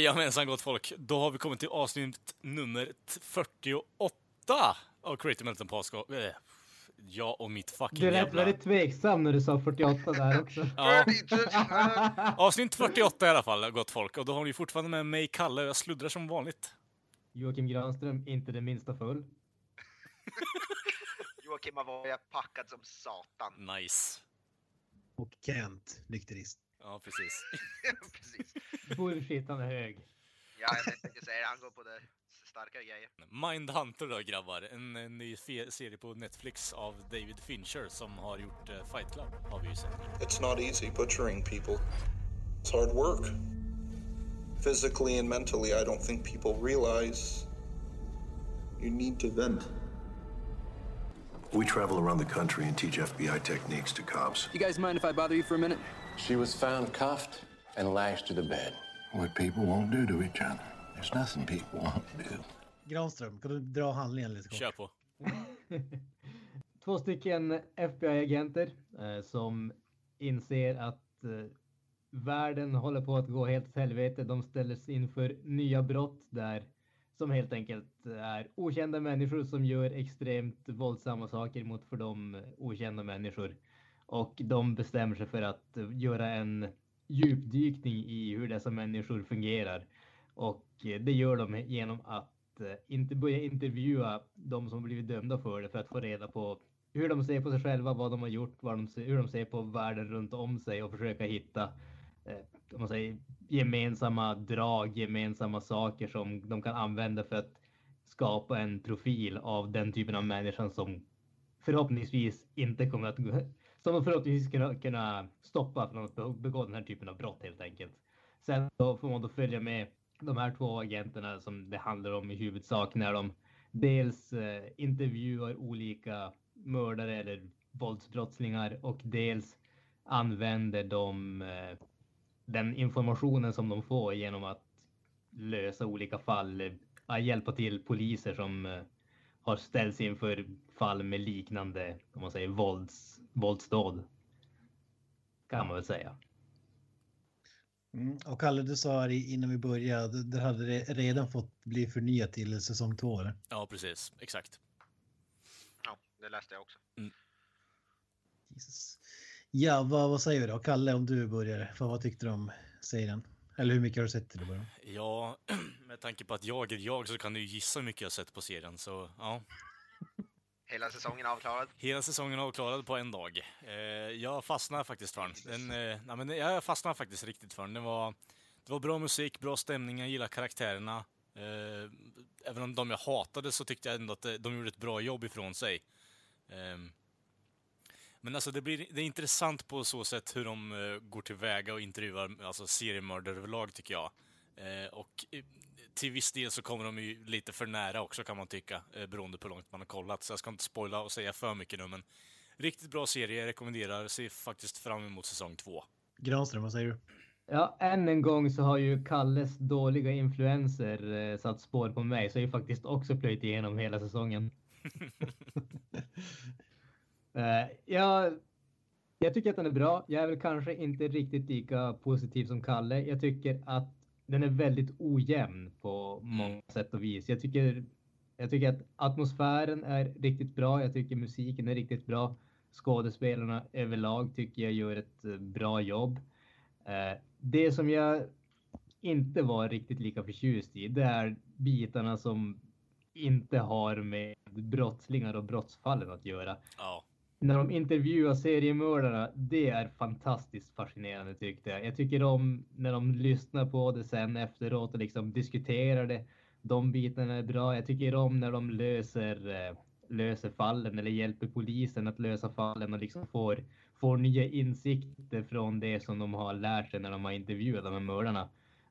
Jajamensan gott folk, då har vi kommit till avsnitt nummer 48 av Creative Melton Podcast. Äh, jag och mitt fucking Du lät jävla... väldigt tveksam när du sa 48 där också. Ja, avsnitt 48 i alla fall, gott folk. Och då har ni fortfarande med mig, Kalle, och jag sluddrar som vanligt. Joakim Granström, inte det minsta full. Joakim Avoya packad som satan. Nice. Och Kent, nykterist. Ja, precis. Precis. Bullshit, han är hög. Ja, jag tänkte säga han går på det starkare grejer. Mindhunter då grabbar, en, en ny serie på Netflix av David Fincher som har gjort eh, Fight Club, har vi ju sett. It's not easy butchering people. It's hard work. Physically and mentally, I don't think people realize you need to vent. We travel around the country and teach FBI techniques to cops. You guys mind if I bother you for a minute? She was found cuffed and lashed to the bed. What people won't do to each other. There's nothing people won't do. Granström, kan du dra handlingen lite kort? Kör på. Två stycken FBI-agenter eh, som inser att eh, världen håller på att gå helt åt helvete. De ställs inför nya brott där som helt enkelt är okända människor som gör extremt våldsamma saker mot för dem okända människor. Och de bestämmer sig för att göra en djupdykning i hur dessa människor fungerar. Och det gör de genom att eh, inte börja intervjua de som blivit dömda för det för att få reda på hur de ser på sig själva, vad de har gjort, vad de ser, hur de ser på världen runt om sig och försöka hitta eh, man säger, gemensamma drag, gemensamma saker som de kan använda för att skapa en profil av den typen av människan som förhoppningsvis inte kommer att som de förhoppningsvis kunna, kunna stoppa från att begå den här typen av brott helt enkelt. Sen då får man då följa med de här två agenterna som det handlar om i huvudsak när de dels eh, intervjuar olika mördare eller våldsbrottslingar och dels använder de eh, den informationen som de får genom att lösa olika fall, eh, hjälpa till poliser som eh, har ställts inför fall med liknande, om man säger vålds, våldsdåd. Kan man väl säga. Mm. Och Kalle, du sa här i- innan vi började, det hade re- redan fått bli förnyat till säsong två, eller? Ja, precis. Exakt. Ja, det läste jag också. Jesus. Ja, vad, vad säger du då? Kalle, om du börjar, för vad tyckte du om serien? Eller hur mycket har du sett till början? Ja, med tanke på att jag är jag så kan du ju gissa hur mycket jag har sett på serien, så ja. Hela säsongen avklarad. Hela säsongen avklarad på en dag. Eh, jag fastnade faktiskt för den. den eh, nej, men jag fastnade faktiskt riktigt för den. Det var, det var bra musik, bra stämning, jag gillar karaktärerna. Eh, även om de jag hatade så tyckte jag ändå att eh, de gjorde ett bra jobb ifrån sig. Ehm, men alltså det, blir, det är intressant på så sätt hur de eh, går tillväga och intervjuar alltså seriemördare överlag tycker jag. Eh, och till viss del så kommer de ju lite för nära också kan man tycka, eh, beroende på hur långt man har kollat. Så jag ska inte spoila och säga för mycket nu, men riktigt bra serie, jag rekommenderar, ser faktiskt fram emot säsong två. Granström, vad säger du? Ja, än en gång så har ju Kalles dåliga influenser eh, satt spår på mig, så jag har ju faktiskt också plöjt igenom hela säsongen. eh, ja, jag tycker att den är bra. Jag är väl kanske inte riktigt lika positiv som Kalle. Jag tycker att den är väldigt ojämn på många sätt och vis. Jag tycker, jag tycker att atmosfären är riktigt bra. Jag tycker musiken är riktigt bra. Skådespelarna överlag tycker jag gör ett eh, bra jobb. Eh, det som jag inte var riktigt lika förtjust i, det är bitarna som inte har med brottslingar och brottsfallen att göra. Ja, När de intervjuar seriemördarna, det är fantastiskt fascinerande tyckte jag. Jag tycker om när de lyssnar på det sen efteråt och liksom diskuterar det. De bitarna är bra. Jag tycker om när de löser, eh, löser fallen eller hjälper polisen att lösa fallen och liksom får, får nya insikter från det som de har lärt sig när de har intervjuat de här mördarna.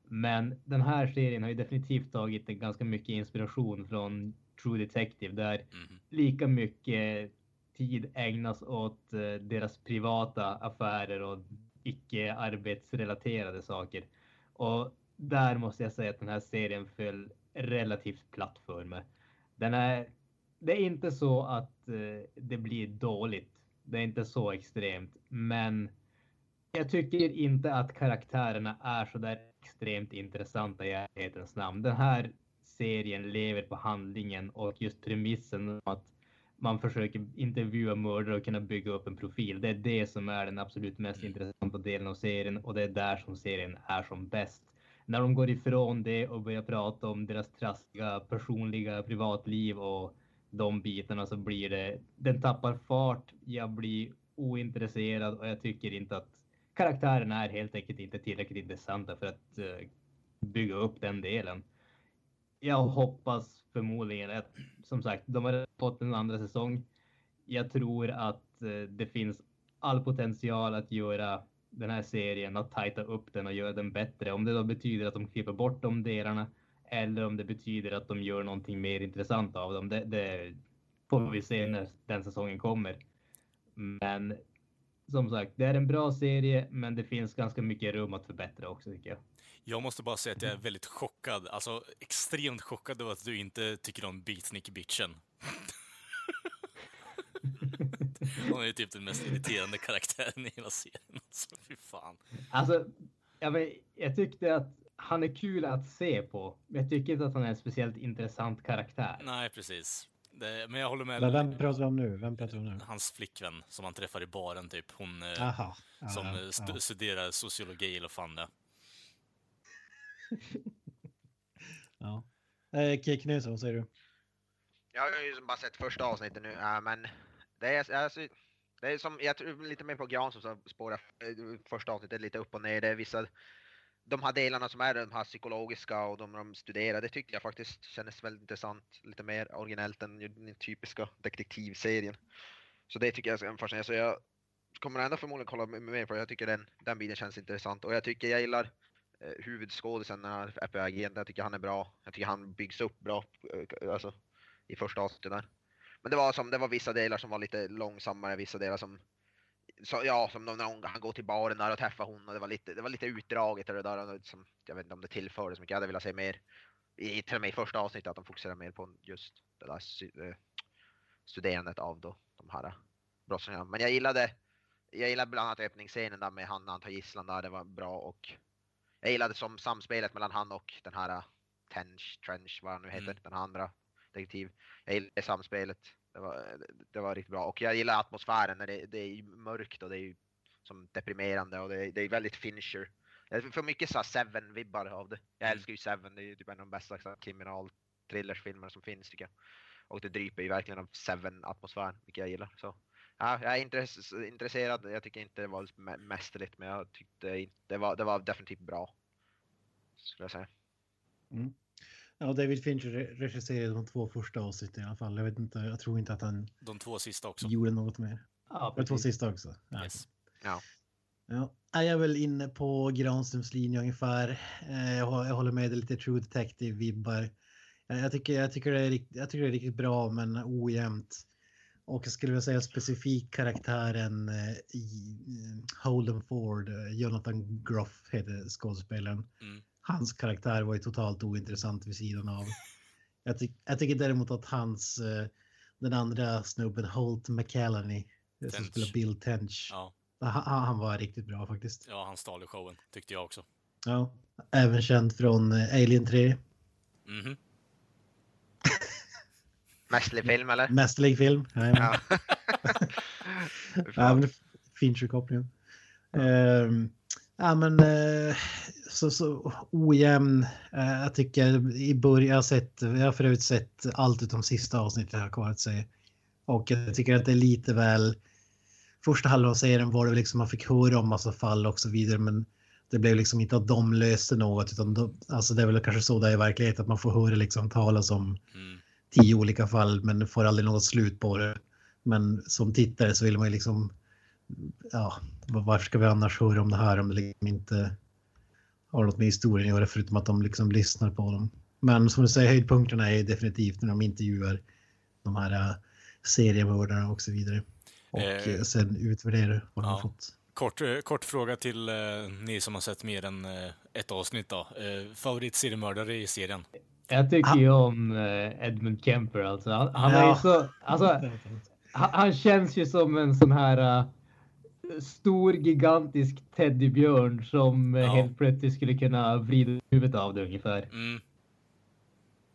Men den här serien har ju definitivt tagit ganska mycket inspiration från True Detective där Mhm. lika mycket tid ägnas åt eh, deras privata affärer och icke arbetsrelaterade saker. Och där måste jag säga att den här serien föll relativt platt för mig. Den är, det är inte så att eh, det blir dåligt. Det är inte så extremt, men jag tycker inte att karaktärerna är så där extremt intressanta i ärlighetens namn. Den här serien lever på handlingen och just premissen om att man försöker intervjua mördare och kunna bygga upp en profil. Det är det som är den absolut mest intressanta delen av serien och det är där som serien är som bäst. När de går ifrån det och börjar prata om deras trassliga personliga privatliv och de bitarna så blir det, den tappar fart, jag blir ointresserad och jag tycker inte att karaktärerna är helt enkelt inte tillräckligt intressanta för att eh, bygga upp den delen. Jag hoppas förmodligen att, som sagt, de har fått en andra säsong. Jag tror att eh, det finns all potential att göra den här serien, att tajta upp den och göra den bättre. Om det då betyder att de klipper bort de delarna eller om det betyder att de gör någonting mer intressant av dem. Det, det får vi se när den säsongen kommer. Men som sagt, det är en bra serie, men det finns ganska mycket rum att förbättra också tycker jag. Jag måste bara säga att jag är väldigt chockad, alltså extremt chockad över att du inte tycker om Beatnik Bitchen. Hon är ju typ den mest irriterande karaktären i hela serien. Alltså, fy fan. Alltså, jag, vet, jag tyckte att han är kul att se på. men Jag tycker inte att han är en speciellt intressant karaktär. Nej, precis. Det, men jag håller med. Men vem pratar vi om nu? Vem pratar vi om nu? Hans flickvän som han träffar i baren, typ. Hon eh, Aha. Ja, som eh, ja. stu- studerar sociologi eller fan det. Ja. Eh, Kik Knutsson, vad säger du? Jag har ju bara sett första avsnittet nu, äh, men det är, alltså, alltså, det är som, jag tror lite mer på Gran som spårar eh, första avsnittet lite upp och ner. Det är vissa, de här delarna som är de här psykologiska och de de studerar, det tycker jag faktiskt kändes väldigt intressant. Lite mer originellt än den typiska detektivserien. Så det tycker jag är fascinerande. Så jag kommer ändå förmodligen kolla mer på det. Jag tycker den, den biten känns intressant och jag tycker jag gillar Eh, huvudskådisen, är på FBI-agenten. Jag tycker han är bra. Jag tycker han byggs upp bra, eh, alltså i första avsnittet där. Men det var som, det var vissa delar som var lite långsammare, vissa delar som så, ja, som när hon, han går till baren där och träffar hon och det var lite, det var lite utdraget och det där. och liksom, jag vet inte om det tillförde så mycket. Jag hade velat se mer i till och med i första avsnittet att de fokuserar mer på just det där eh, studerandet av då, de här brottslingarna. Men jag gillade, jag gillade bland annat öppningsscenen där med han när han tar gisslan där. Det var bra och jag gillade som samspelet mellan han och den här Tench, Trench, vad han nu heter, Mm. den andra detektiv. Jag gillade samspelet. Det var, det var riktigt bra och jag gillar atmosfären när det, det är mörkt och det är som deprimerande och det är, det är väldigt finisher. Jag får mycket så Seven-vibbar av det. Jag Mm. älskar ju Seven, det är ju typ en av de bästa så här kriminal thrillersfilmer som finns tycker jag. Och det dryper ju verkligen av Seven-atmosfären, vilket jag gillar. Så ja, jag är intress- intresserad. Jag tycker inte det var mä- mästerligt, men jag tyckte inte, det var, det var definitivt bra. Skulle jag säga. Ja, David Fincher re- regisserade de två första avsnitten i alla fall. Jag vet inte, jag tror inte att han De två sista också. gjorde något mer. Ja, De två sista också. Ja. Yes. Ja, jag är väl inne på Granströms linje ungefär. Eh, Jag, hå- jag håller med, det lite True Detective-vibbar. Jag, jag, tycker, jag, tycker det är, rikt- jag tycker det är riktigt bra, men ojämnt. Och jag skulle vilja säga specifikt karaktären eh, i eh, Holden Ford, eh, Jonathan Groff heter skådespelaren. Mm. Hans karaktär var ju totalt ointressant vid sidan av. Jag, tyck, jag tycker däremot att hans, den andra snubben Holt McCallany, som spelar Bill Tench, Ja, han, han var riktigt bra faktiskt. ja, han stal i showen, tyckte jag också. Ja, även känd från Alien 3. Mhm. Mästerlig film eller? Mästerlig film. Ja. Ja, men Fincher-kopplingen. Ehm, ja, men eh, så, så ojämn. Uh, jag tycker i början, jag har sett, jag har för övrigt sett allt utom sista avsnittet jag har kvar att säga. Och jag tycker att det är lite väl, första halvan av serien var det liksom man fick höra om massa fall och så vidare, men det blev liksom inte att de löste något, utan de, alltså det är väl kanske så det är i verkligheten, att man får höra liksom talas om Mm. Tio olika fall men får aldrig något slut på det. Men som tittare så vill man ju liksom, ja, var- varför ska vi annars höra om det här om det liksom inte har något med historien att göra förutom att de liksom lyssnar på dem. Men som du säger, höjdpunkterna är definitivt när de intervjuar de här äh, seriemördarna och så vidare. Och eh, äh, sen utvärderar vad de har fått. Kort, eh, kort fråga till eh, ni som har sett mer än eh, ett avsnitt då. Eh, favorit seriemördare i serien? Jag tycker ju om eh, Edmund Kemper alltså. Han, han ja. är så, alltså, han, han, känns ju som en sån här uh, stor gigantisk teddybjörn som ja. helt plötsligt skulle kunna vrida huvudet av det ungefär. Mm.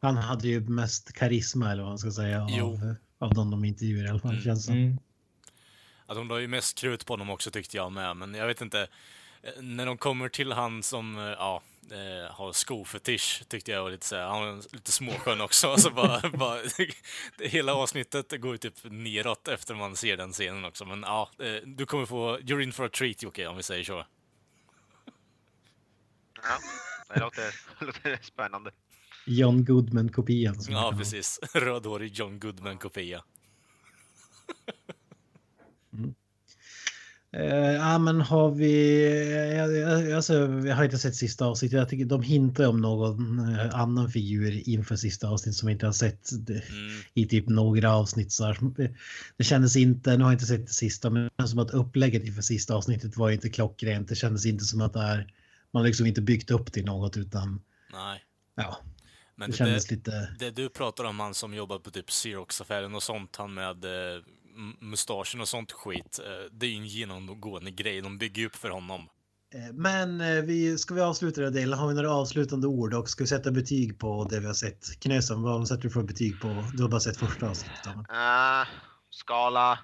Han hade ju mest karisma eller vad man ska säga av, av de de intervjuar i alla fall. Mm. Känns mm. Att de la ju mest krut på honom också tyckte jag med, men jag vet inte. Eh, när de kommer till han som, eh, ja, eh, har skofetisch tyckte jag var lite såhär, han var lite småskön också. Alltså bara, bara, hela avsnittet går ju typ neråt efter man ser den scenen också. Men ja, du kommer få, you're in for a treat Jocke, om vi säger så. Ja, det låter, det låter spännande. John Goodman-kopian. Ja, precis. Rödhårig John Goodman-kopia. mm. Uh, ja, men har vi... Jag, alltså, jag har inte sett sista avsnittet. Jag tycker de hintar om någon uh, annan figur inför sista avsnittet som vi inte har sett mm. i typ några avsnitt. Så. Det kändes inte, nu har jag inte sett det sista, men det som att upplägget inför sista avsnittet var inte klockrent. Det kändes inte som att det är, man liksom inte byggt upp till något utan... Nej. Ja. Men det, det kändes det, lite... Det du pratar om, han som jobbar på typ Xerox-affären och sånt, han med eh, mustaschen och sånt skit, eh, det är ju en genomgående grej. De bygger upp för honom. Eh, men eh, vi, ska vi avsluta den delen? Har vi några avslutande ord och ska vi sätta betyg på det vi har sett? Knösen, vad sätter du för betyg på? Du har bara sett första avsnittet. Uh, skala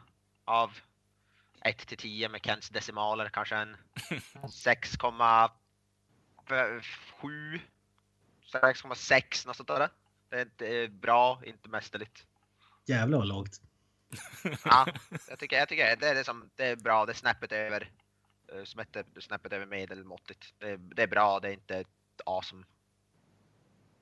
av 1 till 10 med Kents decimaler, kanske en 6,7 6,6 något sånt där. Det är inte bra, inte mästerligt. Jävlar vad lågt ja, jag tycker, jag tycker det, är liksom, det är bra. Det är snäppet över, uh, snäppet över medelmåttigt. Det, det är bra, det är inte awesome.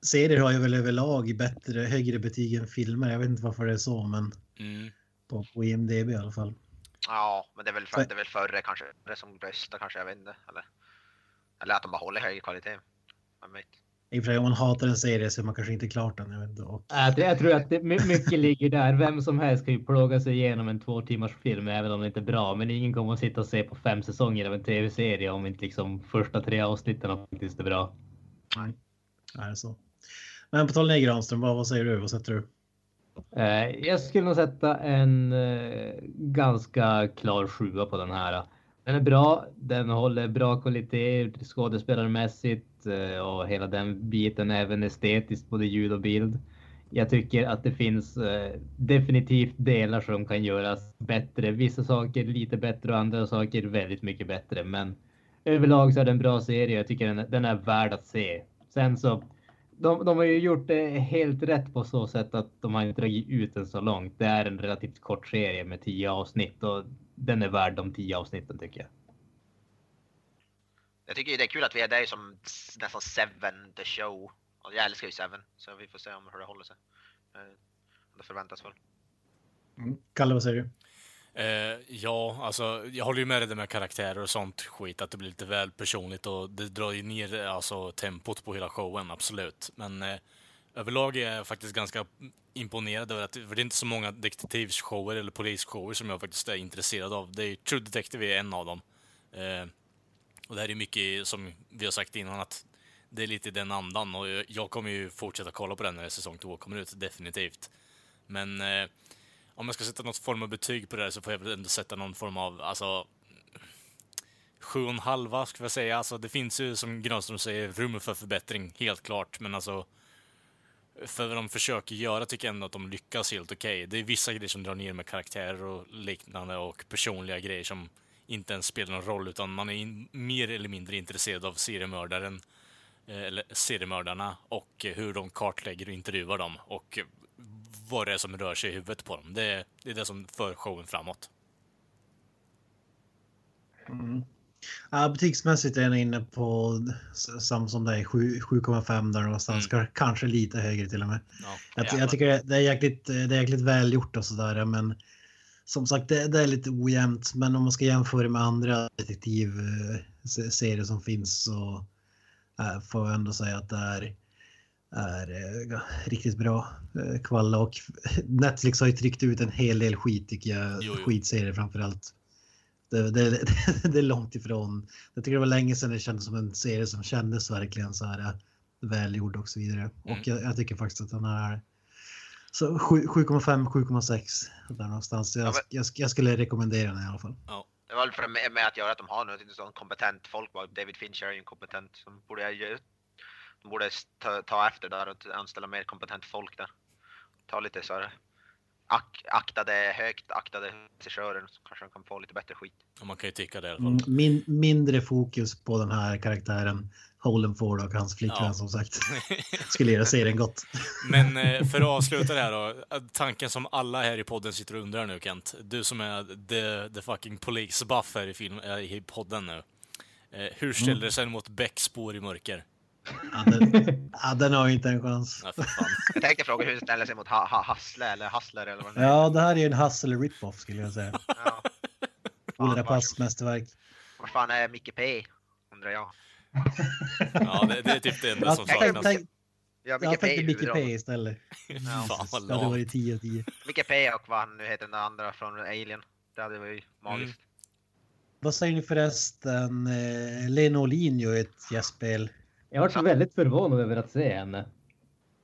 Serier har ju väl överlag bättre, högre betyg än filmer. Jag vet inte varför det är så, men mm. på, på IMDB i alla fall. Ja, men det är väl, för, det är väl förre kanske, det som röstar kanske, jag vet inte. Eller, eller att de bara håller högre kvalitet. Jag vet. I och för sig om man hatar en serie så är man kanske inte klart den. Jag, vet inte. Och... jag tror att det, mycket ligger där. Vem som helst kan ju plåga sig igenom en två timmars film även om det inte är bra. Men ingen kommer att sitta och se på fem säsonger av en tv-serie om inte liksom första tre avsnitten faktiskt är bra. Nej, det är så. Men på tal om Granström, vad, vad säger du? Vad sätter du? Eh, jag skulle nog sätta en eh, ganska klar sjua på den här. Den är bra. Den håller bra kvalitet skådespelarmässigt Eh, och hela den biten, även estetiskt, både ljud och bild. Jag tycker att det finns eh, definitivt delar som kan göras bättre. Vissa saker lite bättre och andra saker väldigt mycket bättre. Men överlag så är det en bra serie. Jag tycker den, den är värd att se. Sen så de, de har ju gjort det helt rätt på så sätt att de har inte dragit ut den så långt. Det är en relativt kort serie med tio avsnitt och den är värd de tio avsnitten tycker jag. Jag tycker det är kul att vi är där som nästan Seven the show. Och jag älskar ju Seven, så vi får se om hur det håller sig. Eh, det förväntas väl. Mm. Kalle, vad säger du? Eh, ja, alltså jag håller ju med dig med karaktärer och sånt skit, att det blir lite väl personligt och det drar ju ner alltså, tempot på hela showen, absolut. Men eh, överlag är jag faktiskt ganska imponerad över att, för det är inte så många detektivshower eller polisshower som jag faktiskt är intresserad av. Det är True Detective är en av dem. Eh, och det här är mycket som vi har sagt innan att det är lite den andan och jag kommer ju fortsätta kolla på den när säsong två kommer ut, definitivt. Men eh, om jag ska sätta något form av betyg på det här så får jag väl ändå sätta någon form av, alltså sju och en halva skulle jag säga. Alltså det finns ju som Grönström säger rum för förbättring, helt klart. Men alltså för vad de försöker göra tycker jag ändå att de lyckas helt okej. Okay. Det är vissa grejer som drar ner med karaktärer och liknande och personliga grejer som inte ens spelar någon roll utan man är in, mer eller mindre intresserad av seriemördaren eh, eller seriemördarna och hur de kartlägger och intervjuar dem och vad det är som rör sig i huvudet på dem. Det, det är det som för showen framåt. Mm. Ja, betygsmässigt är den inne på samma som dig, 7,5 där någonstans. Mm. Kanske lite högre till och med. Ja, jag, jag, tycker det är jäkligt, det är jäkligt välgjort och sådär men som sagt, det, det, är lite ojämnt, men om man ska jämföra med andra detektivserier som finns så, äh, får jag ändå säga att det är, är äh, riktigt bra äh, kvalla och Netflix har ju tryckt ut en hel del skit tycker jag. Jo, jo. Skitserier framförallt. Det, det, det, är långt ifrån. Jag tycker det var länge sedan det kändes som en serie som kändes verkligen så här välgjord och så vidare. Mm. Och jag, jag tycker faktiskt att den är så 7,5, 7,6 där någonstans. Jag, Ja, men- jag, jag skulle rekommendera den i alla fall. Det var väl för med, med att göra att de har något sån kompetent folk. David Fincher är ju en kompetent som borde jag de borde ta, ta efter där och anställa mer kompetent folk där. Ta lite så här ak, aktade, högt aktade regissörer så kanske de kan få lite bättre skit. Ja, Man kan ju tycka det i alla fall. Mm, Min, mindre fokus på den här karaktären Holden Ford och hans flickvän Ja. som sagt. Skulle göra serien gott. Men eh, för att avsluta det här då. eh, Tanken som alla här i podden sitter och undrar nu Kent. Du som är the, the fucking police buff här i, film, äh, i podden nu. Eh, hur ställer det sig mot Becks spår i mörker? Ja, den, ja, den har ju inte en chans. Ja. Jag tänkte fråga hur det ställer sig mot ha, ha, Hustle eller Hustler eller vad det är. Ja, det här är ju en hustle rip-off skulle jag säga. Ja. Ola Pass mästerverk. Var fan är Micke P? Undrar jag. Ja, det, det är typ det enda Jag som tänkte, saknas. tänk, Ja, Micke jag P. tänkte Micke. P istället. Fan vad Det hade lam. varit 10 av 10. Micke P och vad han nu heter den andra från Alien. Det hade varit magiskt. Vad säger ni förresten? Eh, Lena Olin gör ett gästspel. Jag har varit så väldigt förvånad över att se henne.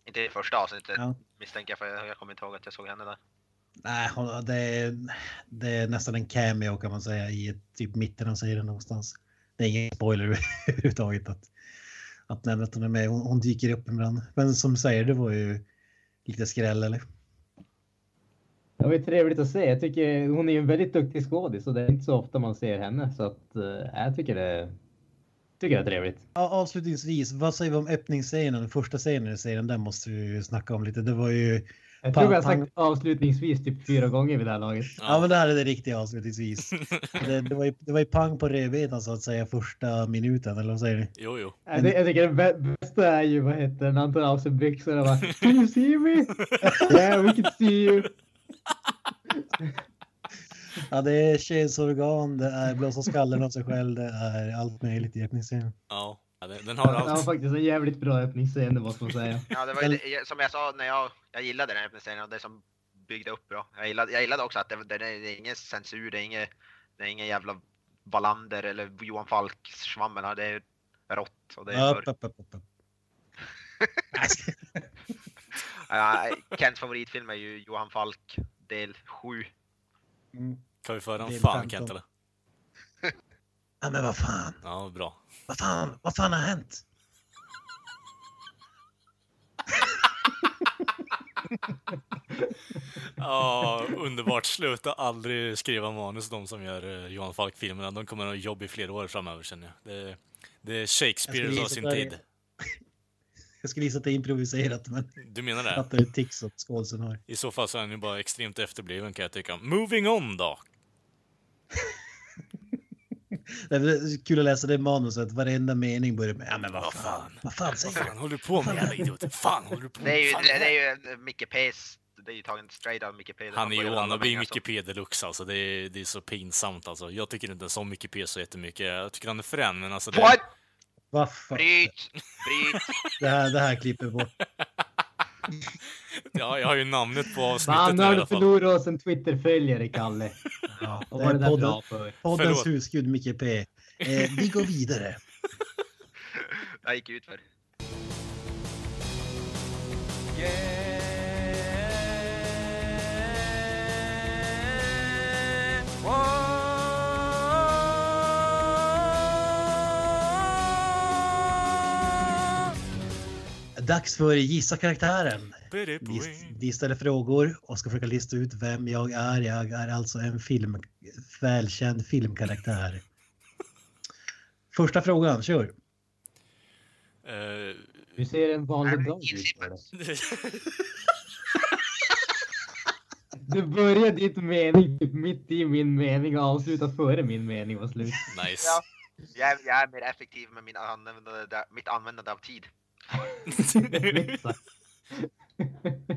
Inte i första avsnittet Ja. misstänker jag för jag, jag kommer inte ihåg att jag såg henne där. Nej, det är, det är nästan en cameo kan man säga i typ mitten av serien någonstans. Det är ingen spoiler överhuvudtaget att, att nämna att hon är med. Hon, hon dyker upp ibland. Men som du säger, det var ju lite skräll eller? Det var ju trevligt att se. Jag tycker hon är ju en väldigt duktig skådis och det är inte så ofta man ser henne så att eh, jag tycker det, tycker det är trevligt. Ja, avslutningsvis, vad säger vi om öppningsscenen? Den första scenen i serien, den måste vi ju snacka om lite. Det var ju... Jag tror jag sagt avslutningsvis typ fyra gånger vid det här laget. Ja, men det här är det riktiga avslutningsvis. det, det, var ju, det var ju pang på revbetan så att säga första minuten, eller vad säger ni? Jo, jo. Jag, ty- jag tycker den bä- bästa är ju vad heter det, när han tar av sig byxorna och bara Can you see me? yeah we can see you. Ja, det är könsorgan, det är blåsa skallen av sig själv, det är allt möjligt i öppningsscenen. Ja, den, den har Det var allt. faktiskt en jävligt bra öppningsscen det måste man säga. Ja, det var ju, det- som jag sa när jag, jag gillade den här serien och det som byggde upp bra. Jag gillade, jag gillade också att det, det, det är ingen censur, det är inget, det är ingen jävla Wallander eller Johan Falk svammel här. Det är rått och det är Upp, för, upp, upp, upp, Kents favoritfilm är ju Johan Falk del 7. Mm. Kan vi föra en fan 15. Kent eller? Ja, men vad fan, Ja, bra. vad fan, vad fan har hänt? Ja, underbart. Sluta aldrig skriva manus de som gör eh, Johan Falk-filmerna. De kommer att ha jobb i flera år framöver känner jag. Det, det är Jag Shakespeare av sin tid. Jag skulle gissa att det är improviserat, men Du menar det? att det är tics att skådisen har. I så fall så är han ju bara extremt efterbliven kan jag tycka. Moving on då! Det är kul att läsa det manuset, varenda mening börjar med ja men vad Vad fan, fan? vad fan Vad säger fan håller du på med jävla idiot? Fan håller du på Det är ju, Fan, det, det är ju Micke P's, det är ju taget straight av Micke P. Han är ju wannabe Micke P deluxe alltså. Det är, det är så pinsamt alltså. Jag tycker inte ens om Micke P så jättemycket. Jag tycker han är frän men alltså. Det, What? Vad fan? Bryt! Bryt! Det här, det här klipper bort. ja, jag har ju namnet på avsnittet han nu i har alla fall. förlorat oss en Twitter-följare, Kalle. Ja, Och det vad är är det där podden, bra för? poddens Förlåt. husgud Micke P. Eh, vi går vidare. Jag gick ut för. Dags för Gissa karaktären. Vi, vi ställer frågor och ska försöka lista ut vem jag är. Jag är alltså en film, välkänd filmkaraktär. Första frågan, kör. Eh, Hur ser en vanlig dag ut? Du börjar ditt mening typ mitt i min mening och avslutar före min mening var slut. nice. Ja. Jag, är, jag är mer effektiv med min användande, mitt användande av tid.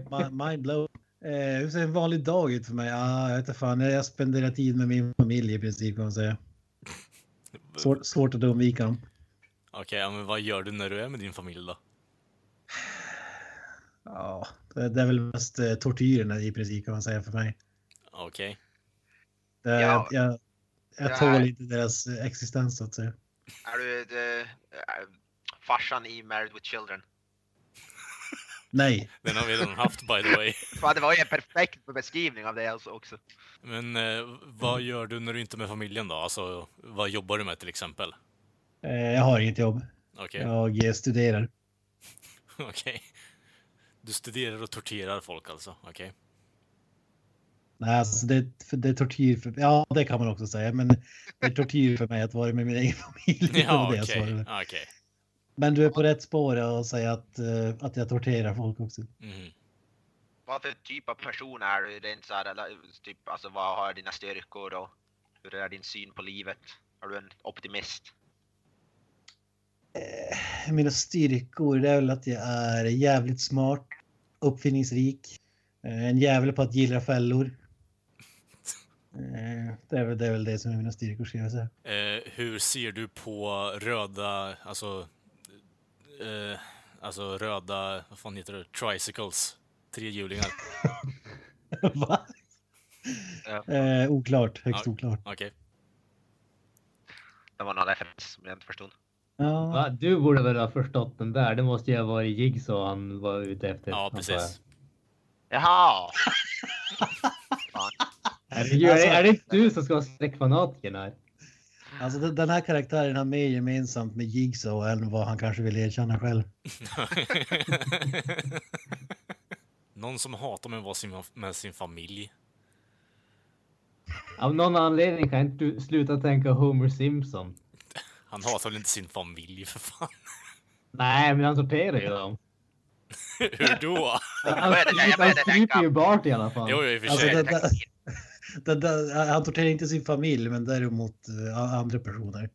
Mi- Mind blow. Eh, hur ser en vanlig dag ut för mig? Ah, jag vet inte fan, jag spenderar tid med min familj i princip kan man säga. Svårt, svårt att undvika dem. Okej, ja, men vad gör du när du är med din familj då? Ja, det, det är väl mest eh, tortyrerna i princip kan man säga för mig. Okej. Det, Ja. Jag, jag tål inte deras eh, existens så att säga. Är du det, är farsan i Married with Children? Nej, Den har vi redan haft by the way. Fan, det var ju en perfekt beskrivning av det alltså också. Men eh, vad gör du när du inte är med familjen då? Alltså, vad jobbar du med till exempel? eh, jag har inget jobb. Okej, Jag eh, studerar. okej. Du studerar och torterar folk alltså? Okej. Nej, alltså det, för det är tortyr för, ja det kan man också säga, men det är tortyr för mig att vara med min egen familj. Ja, okej. svarade. Men du är på rätt spår och säga att, eh, att jag torterar folk också. Mhm. Vad för typ av person är du? Rent så här, typ, alltså, vad har dina styrkor och hur är din syn på livet? Är du en optimist? Eh, Mina styrkor det är väl att jag är jävligt smart, uppfinningsrik, eh, en jävel på att gilla fällor. Eh, Det är väl det, är väl det som är mina styrkor ska jag säga. Eh, hur ser du på röda, alltså, eh, alltså röda, vad fan heter det, tricycles? Trehjulingar. Va? Ja. Eh, oklart, högst Ja. oklart. Okej. Det var någon referens som jag inte förstod. Ja, Va? Du borde väl ha förstått den där. Det måste ju ha varit Jigsaw han var ute efter. Ja, precis. Jaha! jag. Herregud, är, det, är det inte du som ska vara skräckfanatiken här? Alltså den, här karaktären har mer gemensamt med Jigsaw än vad han kanske vill erkänna själv. Någon som hatar med, att vara sin, med sin familj. Av någon anledning kan inte du sluta tänka Homer Simpson. Han hatar väl inte sin familj för fan. Nej, men han sorterar ju dem. Hur då? Han jag stryper ju Bart i alla fall. Jo, jo, i och för Alltså, sig. det, det, det, han torterar inte sin familj, men däremot eh, andra personer.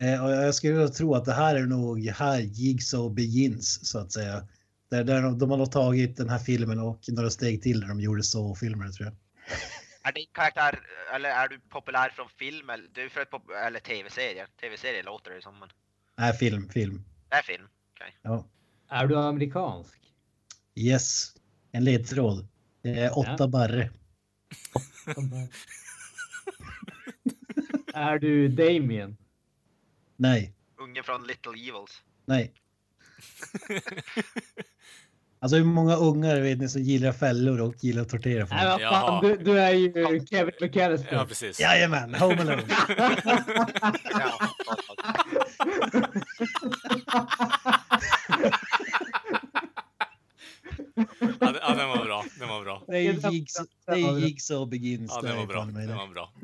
Eh, och jag skulle tro att det här är nog här Jigsaw begins, så att säga. Där, där de, de har nog tagit den här filmen och några steg till när de gjorde så filmer tror jag. Är din karaktär, eller är du populär från film eller, du är för ett pop- eller tv-serier? Tv-serier låter det som, men Nej, film, film. det är film. Ja. Är du amerikansk? Yes. En ledtråd. Det är åtta Ja. barre. är du Damien? Nej, Ungen från Little Evils. nej. Alltså hur många ungar vet ni som gillar fällor och gillar att tortera folk? Nej, vad fan, du, du är ju Kevin McAllister. Ja, precis. Jajamän, Home Alone. Ja, Ja, den- ja, var bra. Den var bra. Det är Jigsaw, det är Jigsaw Begins. Ja, den var bra. Den var bra.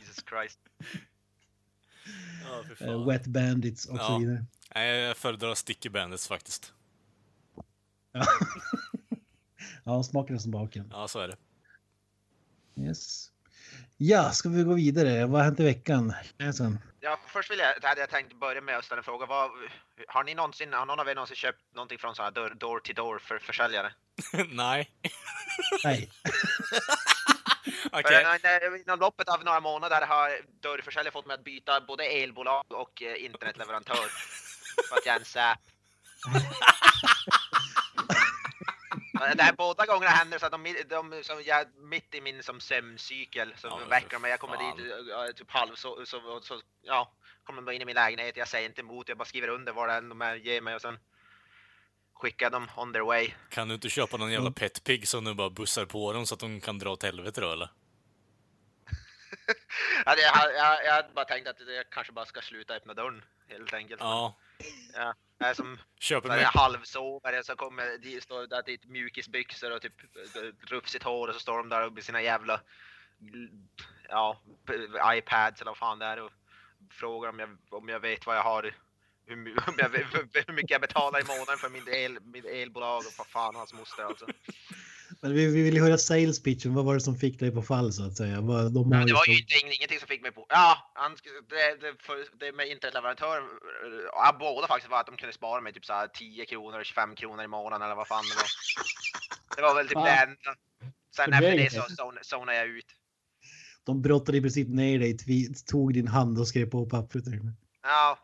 Jesus Christ. Ja, fan. Wet Bandits och Ja. så vidare. Nej, jag föredrar Sticky Bandits faktiskt. Ja, ja smaken är som baken. Ja, så är det. Yes. Ja, ska vi gå vidare? Vad har hänt i veckan? Sen. Ja, först vill jag, hade jag tänkt börja med att ställa en fråga. Vad, har ni någonsin, har någon av er någonsin köpt någonting från sådana door, door to door för försäljare? Nej. Nej. Okej. Okay. Inom loppet av några månader har dörrförsäljare fått mig att byta både elbolag och eh, internetleverantör. för att jag är en säp. Det här båda gångerna händer så att de, de som jag mitt i min som sömncykel så Ja, väcker mig. Jag kommer fan. dit typ halv så, så, så, så ja, kommer de in i min lägenhet. Jag säger inte emot, jag bara skriver under vad är de är, ger mig och sen skickar dem on their way. Kan du inte köpa någon jävla petpig som du bara bussar på dem så att de kan dra åt helvete då eller? Jag, jag, jag hade bara tänkt att jag kanske bara ska sluta öppna dörren helt enkelt. Ja. Ja, är som Köper när jag halvsover så kommer de står där i mjukisbyxor och typ eh, rufsigt hår och så står de där med sina jävla ja, iPads eller vad fan det är och frågar om jag, om jag vet vad jag har hur, om jag, hur mycket jag betalar i månaden för min el, mitt elbolag och vad fan hans moster alltså. Men vi, vi vill höra sales pitchen. Vad var det som fick dig på fall så att säga? Vad, de Men det var ju som- inte, ingenting som fick mig på. Ja, han, det, det, för, det med internetleverantör, ja, båda faktiskt var att de kunde spara mig typ så här 10 kronor och 25 kronor i månaden eller vad fan det var. Det var väl typ Ja. det enda. Sen Det efter det så zon- zonade jag ut. De brottade i princip ner dig, tog din hand och skrev på pappret. Ja.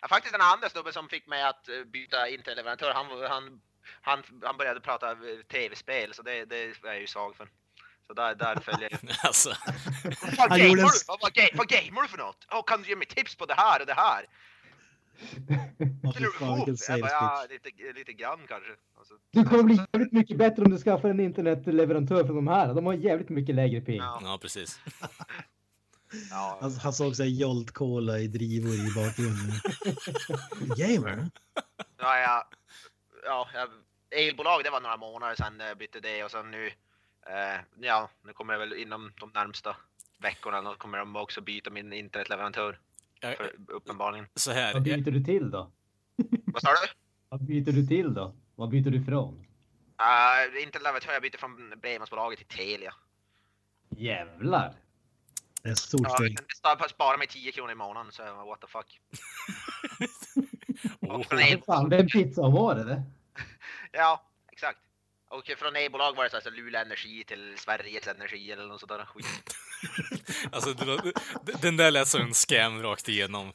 ja. Faktiskt den andra snubben som fick mig att eh, byta interleverantör, han, han, han, han började prata tv-spel, så det, det är jag ju svag för. Så där, där följer jag. alltså. Vad gamer du? Vad, vad, ga- vad gamer du för något? Oh, kan du ge mig tips på det här och det här? Fan, jag bara, ja, lite, lite grann kanske. Alltså, Du kommer bli jävligt mycket bättre om du skaffar en internetleverantör från de här. De har jävligt mycket lägre ping. ja, Ja, precis. ja. Han, han såg såhär Jolt Cola i drivor i bakgrunden. Gamer? Ja, ja, ja, jag, elbolag det var några månader sedan jag bytte det och sen nu, eh, ja, nu kommer jag väl inom de närmsta veckorna då kommer de också byta min internetleverantör. Jag, För, uppenbarligen. så här. Vad byter du till då? Vad sa du? Vad byter du till då? Vad byter du ifrån? Uh, internetleverantör, jag byter från bredbandsbolaget till Telia. Jävlar! Det är stort Ja, steg. det spa- sparar mig 10 kronor i månaden så what the fuck. oh, Och från el- Fan, det är en pizza om året det. Ja, exakt. Och från elbolag var det så här, så Luleå Energi till Sveriges Energi eller något sånt där skit. alltså, det, den där lät som en scam rakt igenom.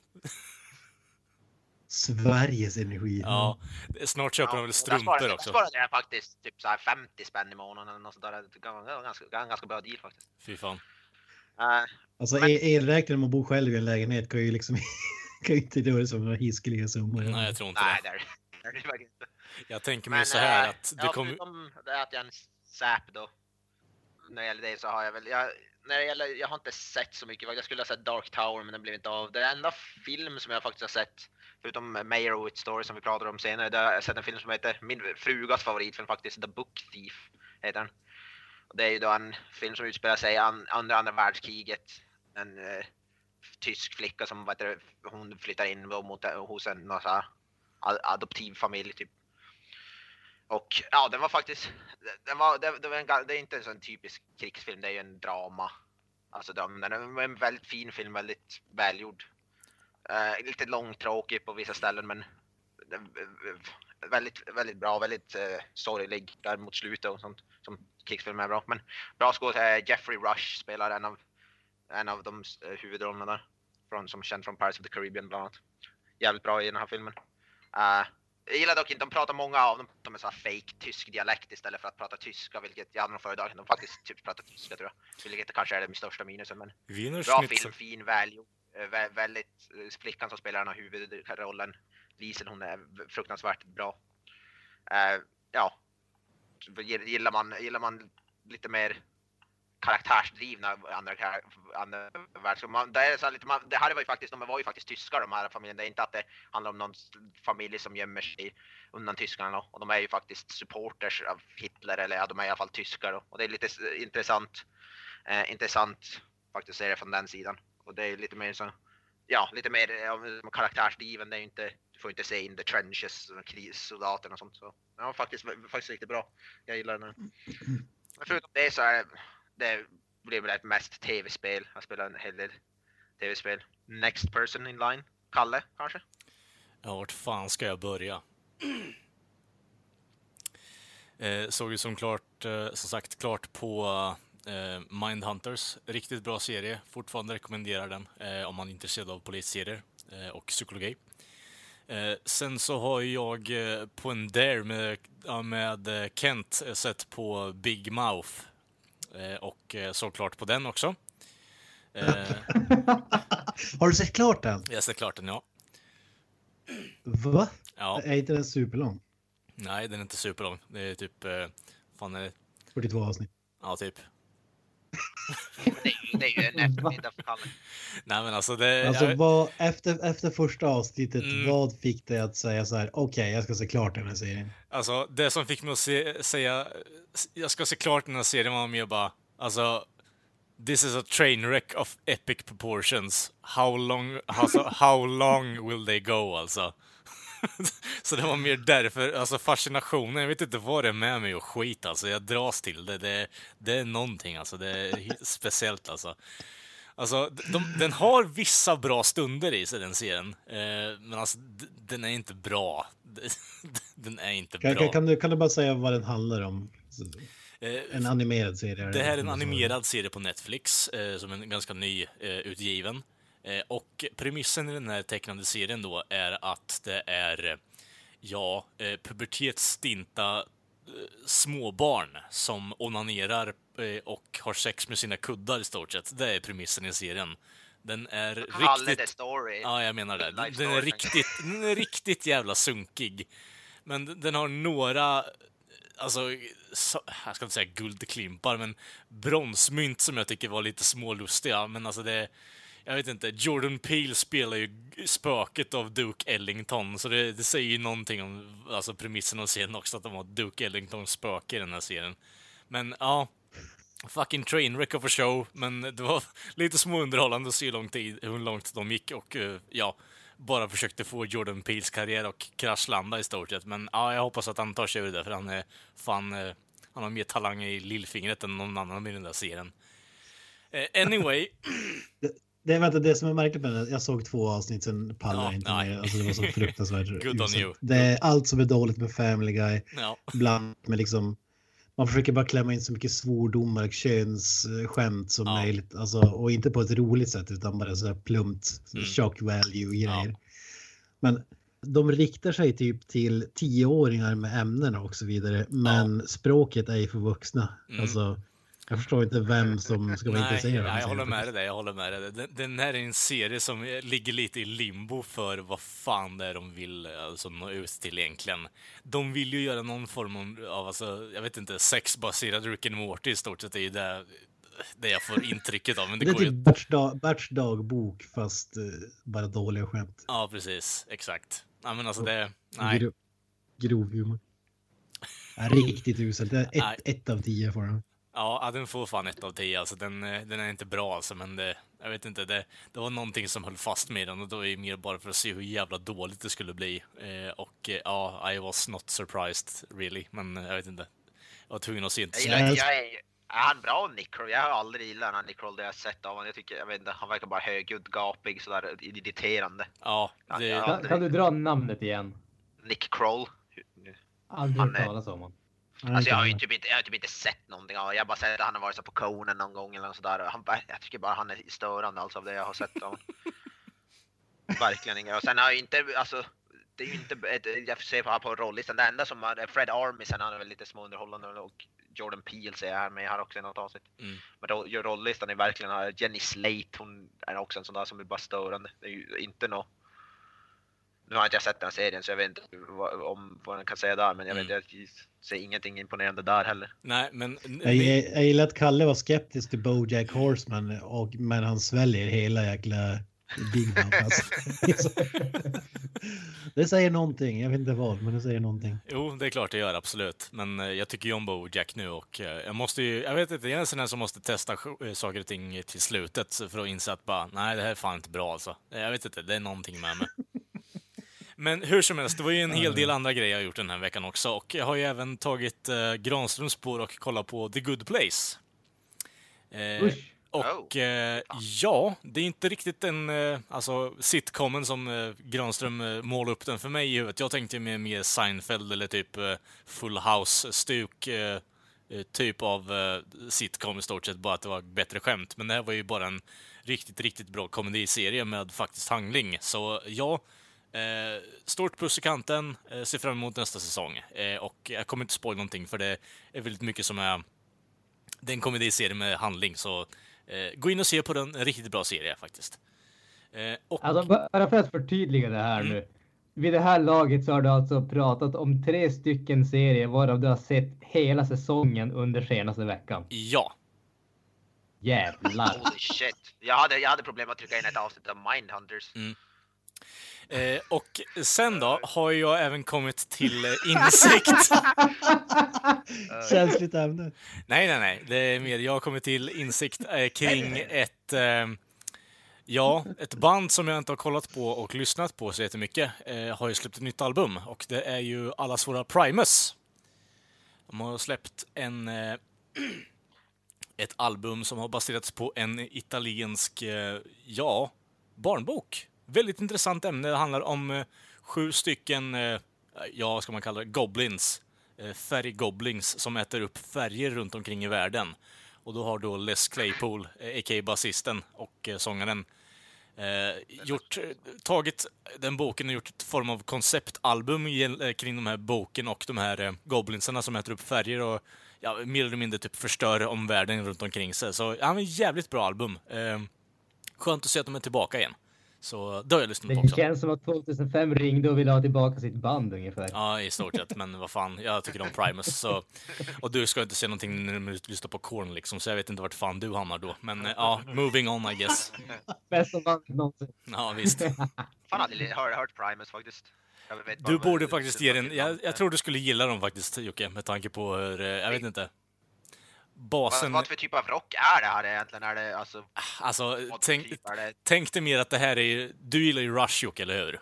Sveriges energi. Ja, snart köper de väl strumpor också. Där sparade jag faktiskt typ så här 50 spänn i månaden eller något sånt där. Det var en ganska, en ganska bra deal faktiskt. Fy fan. Uh, Alltså Men- elräkningen om man bor själv i en lägenhet kan ju liksom kan ju inte göra det som hiskeliga summor. Nej, jag tror inte nej, det. där, där är det inte. Jag tänker mig Men så här eh, att det ja, kommer... förutom det att jag är en SAP då. När det gäller det så har jag väl, jag, när det gäller, jag har inte sett så mycket. Jag skulle ha sett Dark Tower men den blev inte av. Det enda film som jag faktiskt har sett, förutom Meyerowitz Story som vi pratade om senare, där har jag sett en film som heter, min frugas favoritfilm faktiskt, The Book Thief heter den. Det är ju då en film som utspelar sig an, under andra världskriget. En eh, tysk flicka som vad heter, hon flyttar in mot, hos en någon så här, adoptiv familj typ. Och ja, den var faktiskt, den var, det, det, var en, det är inte en sån typisk krigsfilm, det är ju en drama. Alltså den, är en väldigt fin film, väldigt välgjord. Eh, lite långtråkig på vissa ställen men eh, eh, väldigt, väldigt bra, väldigt uh, sorglig där mot slutet och sånt som krigsfilmer är bra. Men bra skådespelare, Jeffrey Rush spelar en av, en av de uh, huvudrollerna där. Från, som känd från Pirates of the Caribbean bland annat. Jävligt bra i den här filmen. Eh, jag gillar dock inte, de pratar många av dem de är så här fake tysk dialekt istället för att prata tyska, vilket jag hade nog föredragit. De faktiskt typ pratar tyska tror jag. Vilket kanske är det största minusen, men bra film, fin, välgjord. eh, vä- Väldigt, eh, flickan som spelar den här huvudrollen, Liesel, hon är fruktansvärt bra. Eh, ja, Gill- gillar man, gillar man lite mer karaktärsdrivna andra, andra världskrig. Man, det, är så här lite, man, det här var ju faktiskt, de var ju faktiskt tyskar de här familjen. Det är inte att det handlar om någon familj som gömmer sig undan tyskarna. Och de är ju faktiskt supporters av Hitler, eller ja, de är i alla fall tyskar. då. Och det är lite intressant, eh, intressant faktiskt att se det från den sidan. Och det är lite mer så, ja, lite mer ja, karaktärsdriven. Det är ju inte, du får inte se in the trenches, krissoldaterna och sånt. Så var faktiskt, faktiskt riktigt bra. Jag gillar den. här. Men förutom det så är det, blir väl mest tv-spel. Jag spelar en hel del tv-spel. Next person in line. Kalle kanske? Ja, vart fan ska jag börja? Eh, såg ju som klart, eh, som sagt, klart på eh, Mindhunters. Riktigt bra serie. Fortfarande rekommenderar den eh, om man är intresserad av polisserier eh, och psykologi. Eh, sen så har jag eh, på en Dare med, med eh, Kent eh, sett på Big Mouth. Eh, och eh, såg klart på den också. Eh, Har du sett klart den? jag har sett klart den, ja. Va? ja. Är inte den superlång? Nej, den är inte superlång. Det är typ, fan är det? 42 avsnitt. Ja, typ. Det är ju, det är ju en eftermiddag för Kalle. Nej, men alltså det... Alltså jag, vad, efter, efter första avsnittet, Mm. vad fick dig att säga så här, okej, jag ska se klart den här serien? alltså, det som fick mig att se, säga, jag ska se klart den här serien var mer bara, alltså, this is a train wreck of epic proportions. How long, alltså, how long will they go, alltså? Så det var mer därför, alltså fascinationen, jag vet inte vad det är med mig och skit alltså, jag dras till det, det, det är någonting alltså, det är speciellt alltså. Alltså, de, den har vissa bra stunder i sig den serien, eh, men alltså den är inte bra. Den är inte Kan, bra. kan, kan, du, kan du bara säga vad den handlar om? Eh, En animerad serie? det här är en animerad serie på Netflix, eh, som är ganska ny eh, utgiven. Eh, och premissen i den här tecknade serien då är att det är, ja, eh, pubertetsstinta eh, småbarn som onanerar och har sex med sina kuddar i stort sett. Det är premissen i serien. Den är riktigt... story. Ja, jag menar det. Den är, riktigt, den är riktigt jävla sunkig. Men den- har några, alltså, så, jag ska inte säga guldklimpar, men bronsmynt som jag tycker var lite smålustiga. Men alltså det, jag vet inte, Jordan Peele spelar ju spöket av Duke Ellington, så det, det säger ju någonting om alltså premissen av serien också, att de har Duke Ellingtons spöke i den här serien. Men ja, fucking trainwreck of a show, men det var lite småunderhållande att se hur, lång tid, hur långt de gick och eh, ja, bara försökte få Jordan Peels karriär och kraschlanda i stort sett. Men ja, jag hoppas att han tar sig ur det, för han är fan, eh, han har mer talang i lillfingret än någon annan i den där serien. Eh, anyway, Det är vänta, det som är märkligt med det, jag såg två avsnitt sen pallar Ja, jag inte nej. mer. Alltså det var så fruktansvärt. Good on you. Det är allt som är dåligt med Family Guy. ja, Bland med liksom, man försöker bara klämma in så mycket svordomar och könsskämt som Ja. möjligt. Alltså, och inte på ett roligt sätt utan bara så här plumpt Mm. shock value grejer. Ja. Men de riktar sig typ till tioåringar med ämnena och så vidare. Men språket är ju för vuxna. Mm. Alltså, jag förstår inte vem som ska vara nej, intresserad. nej, jag håller med dig jag håller med dig. Den, den här är en serie som ligger lite i limbo för vad fan det är de vill alltså, nå ut till egentligen. De vill ju göra någon form av, alltså, jag vet inte, sexbaserad Rick and Morty i stort sett, det är ju det, det jag får intrycket av. Men det, Det är går ju... typ Berts, dag, Berts dagbok fast eh, bara dåliga skämt. Ja, precis. Exakt. Nej, men alltså det... Nej. Gro, grov humor. Ja, riktigt uselt. Ett, ett av tio får den. Ja, den får fan ett av tio. Alltså, den, eh, den är inte bra alltså, men det, jag vet inte. Det, det var någonting som höll fast med den och det var ju mer bara för att se hur jävla dåligt det skulle bli. Eh, och eh, ja, I was not surprised really, men eh, jag vet inte. Jag var tvungen att se inte Jag Nej. jag är, är han bra Nick Kroll? Jag har aldrig gillat den här Nick Kroll det jag har sett av honom. Jag tycker, jag vet inte, han verkar bara högljudd, gapig, sådär irriterande. Ja, det, ja. Kan, kan du dra namnet igen? Nick Kroll. Aldrig Han hört talas om honom. Alltså jag har ju inte typ inte, jag har typ inte sett någonting av. Jag har bara sett att han har varit så på Conan någon gång eller något sådär. Han, jag tycker bara han är störande alltså av det jag har sett av. Verkligen inget. Och sen har jag inte, alltså det är ju inte, ett, jag ser på, på rollistan, det enda som är Fred Armisen, han är väl lite småunderhållande och Jordan Peele ser jag här med här också i något avsnitt. Mm. Men roll, rollistan är verkligen, Jenny Slate, hon är också en sån där som är bara störande. Det är ju inte något nu har inte jag sett den serien så jag vet inte vad, om vad jag kan säga där men jag, vet, Mm. jag ser ingenting imponerande där heller. nej, men... Jag, jag gillar att Kalle var skeptisk till Bojack Horseman och, men han sväljer hela jäkla Big. Alltså. det säger någonting, jag vet inte vad, men det säger någonting. Jo, det är klart det gör, absolut. Men eh, jag tycker ju om Bojack nu och eh, jag måste ju, jag vet inte, jag är en sån här som måste testa eh, saker och ting till slutet för att inse att bara, nej det här är fan inte bra alltså. Jag vet inte, det är någonting med mig. Men hur som helst, det var ju en hel del andra grejer jag har gjort den här veckan också och jag har ju även tagit eh, Granströms spår och kollat på The Good Place. Eh, och eh, ja, det är inte riktigt en eh, alltså, sitcomen som eh, Granström eh, målade upp den för mig i huvudet. Jag tänkte mer, mer Seinfeld eller typ eh, Full House-stuk. Eh, eh, typ av eh, sitcom i stort sett, bara att det var bättre skämt. Men det här var ju bara en riktigt, riktigt bra komediserie med faktiskt handling. Så ja, stort puss i kanten. Eh, ser fram emot nästa säsong. Eh, och jag kommer inte spoila någonting för det är väldigt mycket som är det är en komediserie med handling, så eh, gå in och se på den. En riktigt bra serie faktiskt. Eh, och, Alltså bara för att förtydliga det här Mm. nu. Vid det här laget så har du alltså pratat om tre stycken serier varav du har sett hela säsongen under senaste veckan. ja, Jävlar. Holy shit. Jag hade, jag hade problem att trycka in ett avsnitt av Mindhunters. Eh, och sen då har jag även kommit till eh, insikt. Känsligt ämne. nej, nej, nej. Det är mer, jag har kommit till insikt eh, kring ett, eh, ja, ett band som jag inte har kollat på och lyssnat på så jättemycket. Har ju släppt ett nytt album och det är ju allas våra Primus. De har släppt en ett album som har baserats på en italiensk, ja, barnbok. Väldigt intressant ämne. Det handlar om eh, sju stycken, eh, ja, vad ska man kalla det, goblins. Eh, färggoblins som äter upp färger runt omkring i världen. Och då har då Les Claypool, a.k.a. basisten och sångaren, Eh, gjort, tagit den boken och gjort ett form av konceptalbum kring de här boken och de här eh, goblinsarna som äter upp färger och ja, mer eller mindre typ förstör om världen runt omkring sig. Så ja, men jävligt bra album. Eh, skönt att se att de är tillbaka igen. Så det har jag lyssnat på Det också. känns som att 2005 ringde och ville ha tillbaka sitt band ungefär. Ja, i stort sett. Men vad fan, jag tycker om Primus. Så, och du ska inte se någonting när du lyssnar på Korn liksom, så jag vet inte vart fan du hamnar då. Men eh, ja, moving on I guess. Bästa bandet någonsin. Ja, visst. Fan aldrig hört, hört Primus faktiskt. Jag vet bara Du borde faktiskt ge den, jag, jag tror du skulle gilla dem faktiskt Jocke, med tanke på hur, eh, jag vet inte. Vad, Basen, vad för typ av rock är det här egentligen? Är det alltså... alltså vad tänk, typ är det? tänk dig mer att det här är, du gillar ju Rush Jocke, eller hur?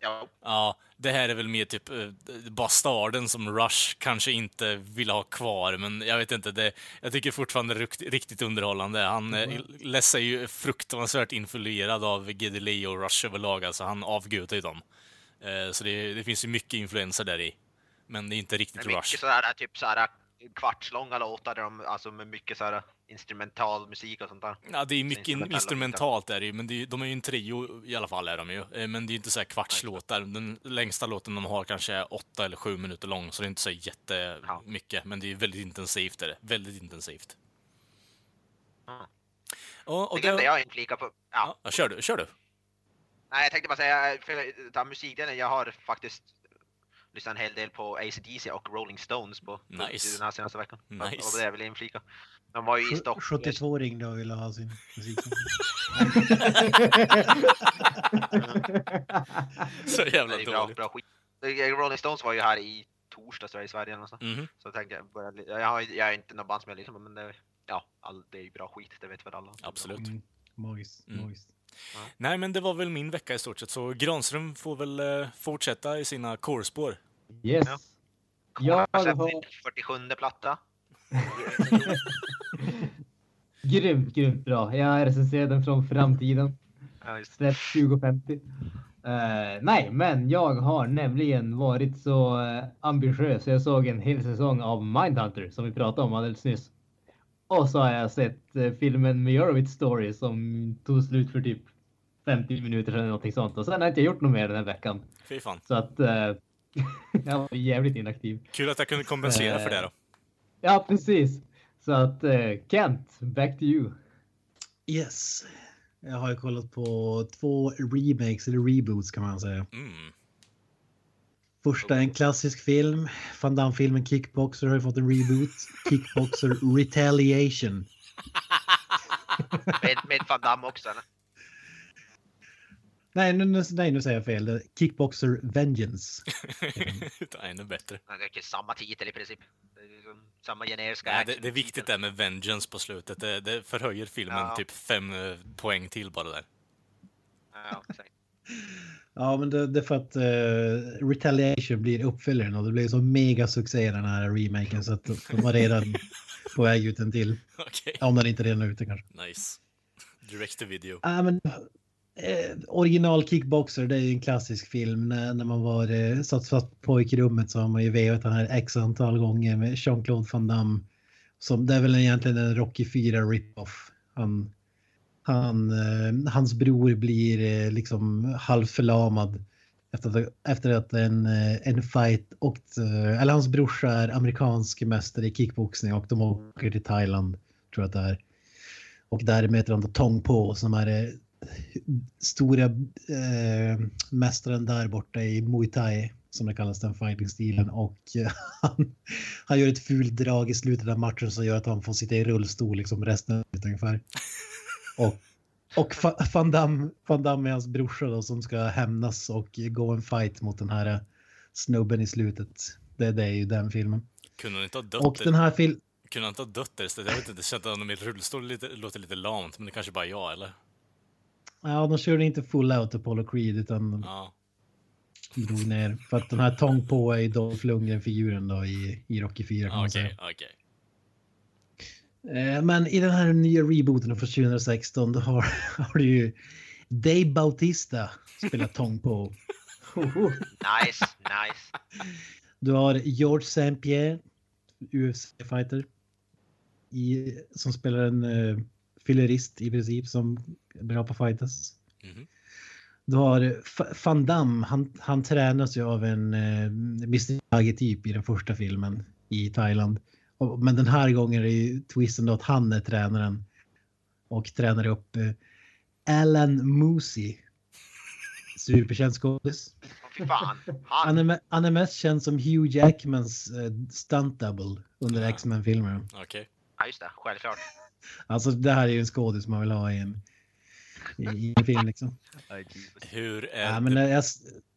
Ja, Ja, det här är väl mer typ eh, bastarden som Rush kanske inte vill ha kvar, men jag vet inte, det, jag tycker fortfarande det är riktigt underhållande. Han mm. Les är ju fruktansvärt influerad av Geddy Lee och Rush överlag, alltså han avgudar ju dem. Eh, så det, det finns ju mycket influenser där i. Men det är inte det riktigt är mycket Rush. sådär typ såhär kvartslånga låtar där de, alltså med mycket såhär instrumental musik och sånt där. Ja, det är mycket instrumentalt är det ju, men det är, de är ju en trio i alla fall är de ju. Eh, Men det är ju inte så här kvartslåtar. Den längsta låten de har kanske är åtta eller sju minuter lång, så det är inte så jättemycket. Men det är väldigt intensivt är det. Väldigt intensivt. Ja. Och, och Det glömde jag inflika på. Ja. ja, kör du, kör du. Nej, jag tänkte bara säga, för ta musikdelen, jag har faktiskt lyssnat en hel del på AC/DC och Rolling Stones på Nice. den här senaste veckan. Nice. Och det jag vill inflika. De var ju i Stockholm. 72 ringde och ville ha sin musik. Så jävla Det är bra, dåligt. bra skit. Rolling Stones var ju här i torsdags i Sverige sånt. Mhm. Så jag tänkte jag börja, jag, har, jag är inte någon band som jag lyssnar på men det, ja, all, det är ju bra skit, det vet väl alla. Absolut. Mm. Magiskt, Mm. Nej, men det var väl min vecka i stort sett, så Granström får väl eh, fortsätta i sina core-spår. Yes. Ja. Jag har släppt har... sin 47 platta. Grymt, grymt bra. Jag recenserar den från framtiden. Ja. Släppt 2050. Eh, nej, men jag har nämligen varit så uh, ambitiös. Jag såg en hel säsong av Mindhunter som vi pratade om alldeles nyss. Och så har jag sett eh, filmen Meyerowitz Story som tog slut för typ 50 minuter sedan eller någonting sånt. Och sen har jag inte gjort något mer den här veckan. Fy fan. Så att eh, jag var jävligt inaktiv. Kul att jag kunde kompensera för det då. Ja, precis. Så att eh, Kent, back to you. Yes. Jag har ju kollat på två remakes eller reboots kan man säga. Mm. Första en klassisk film. Van Damme-filmen Kickboxer har ju fått en reboot. Kickboxer Retaliation. Med, med Van Damme också eller? Nej, nu, nu, nej, nu säger jag fel. Kickboxer Vengeance. Det är ännu bättre. Det är samma titel i princip. Det är liksom samma generiska Nej, det, det är viktigt där med vengeance på slutet. Det, det förhöjer filmen Ja. typ fem eh, poäng till bara där. Ja, exakt. Ja, men det, det är för att eh, Retaliation blir uppföljaren och det blir så mega succé den här remaken så att de var redan på väg ut en till. Okej, Om den inte redan är ute kanske. nice. Direct to video. Ja, men, eh, original Kickboxer, det är ju en klassisk film. När, när man var eh, satt fast på pojkrummet så har man ju vevat den här x antal gånger med Jean-Claude Van Damme. Som, det är väl egentligen en Rocky 4 rip-off. Han, han, eh, hans bror blir eh, liksom halvförlamad efter att, efter att en, eh, en fight och eh, eller hans brorsa är amerikansk mästare i kickboxning och de åker till Thailand tror jag att det är. Och där möter han då Tong Po som är eh, stora eh, mästaren där borta i Muay Thai som det kallas den fightingstilen och eh, han, han gör ett fult drag i slutet av matchen som gör att han får sitta i rullstol liksom resten av ungefär. Och, och Van Damme, Van Damme är hans brorsa då som ska hämnas och gå en fight mot den här eh, snubben i slutet. Det, det är ju den filmen. Kunde han inte ha dött? Och den här filmen Kunde han inte ha dött där istället? Jag vet inte, det känns att honom i rullstol lite, låter lite lamt, men det kanske bara är jag, eller? Ja, de körde inte full out Apollo Creed utan Ja. drog ner. För att den här Tong Po är ju Dolph Lundgren-figuren då i, i Rocky 4 kan man säga. okej. Eh, Men i den här nya rebooten från 2016 då har, har du ju Dave Bautista spelat Tong Po. Nice, nice. Du har George St. Pierre, UFC-fighter, som spelar en uh, fyllerist i princip som bra på fightas. Mhm. Du har Van Damme, han, han tränas ju av en eh, Mr. Miyagi-typ i den första filmen i Thailand. Men den här gången är ju twisten då att han är tränaren och tränar upp eh, Alan Moosey. Superkänd skådis. Han Han, är, me- han är mest känd som Hugh Jackmans eh, stunt double under Ja. X-Men-filmerna. Okej. ja just det, självklart. Alltså det här är ju en skådis man vill ha i en, i, en film liksom. Hur, är Ja, men det, eh, jag,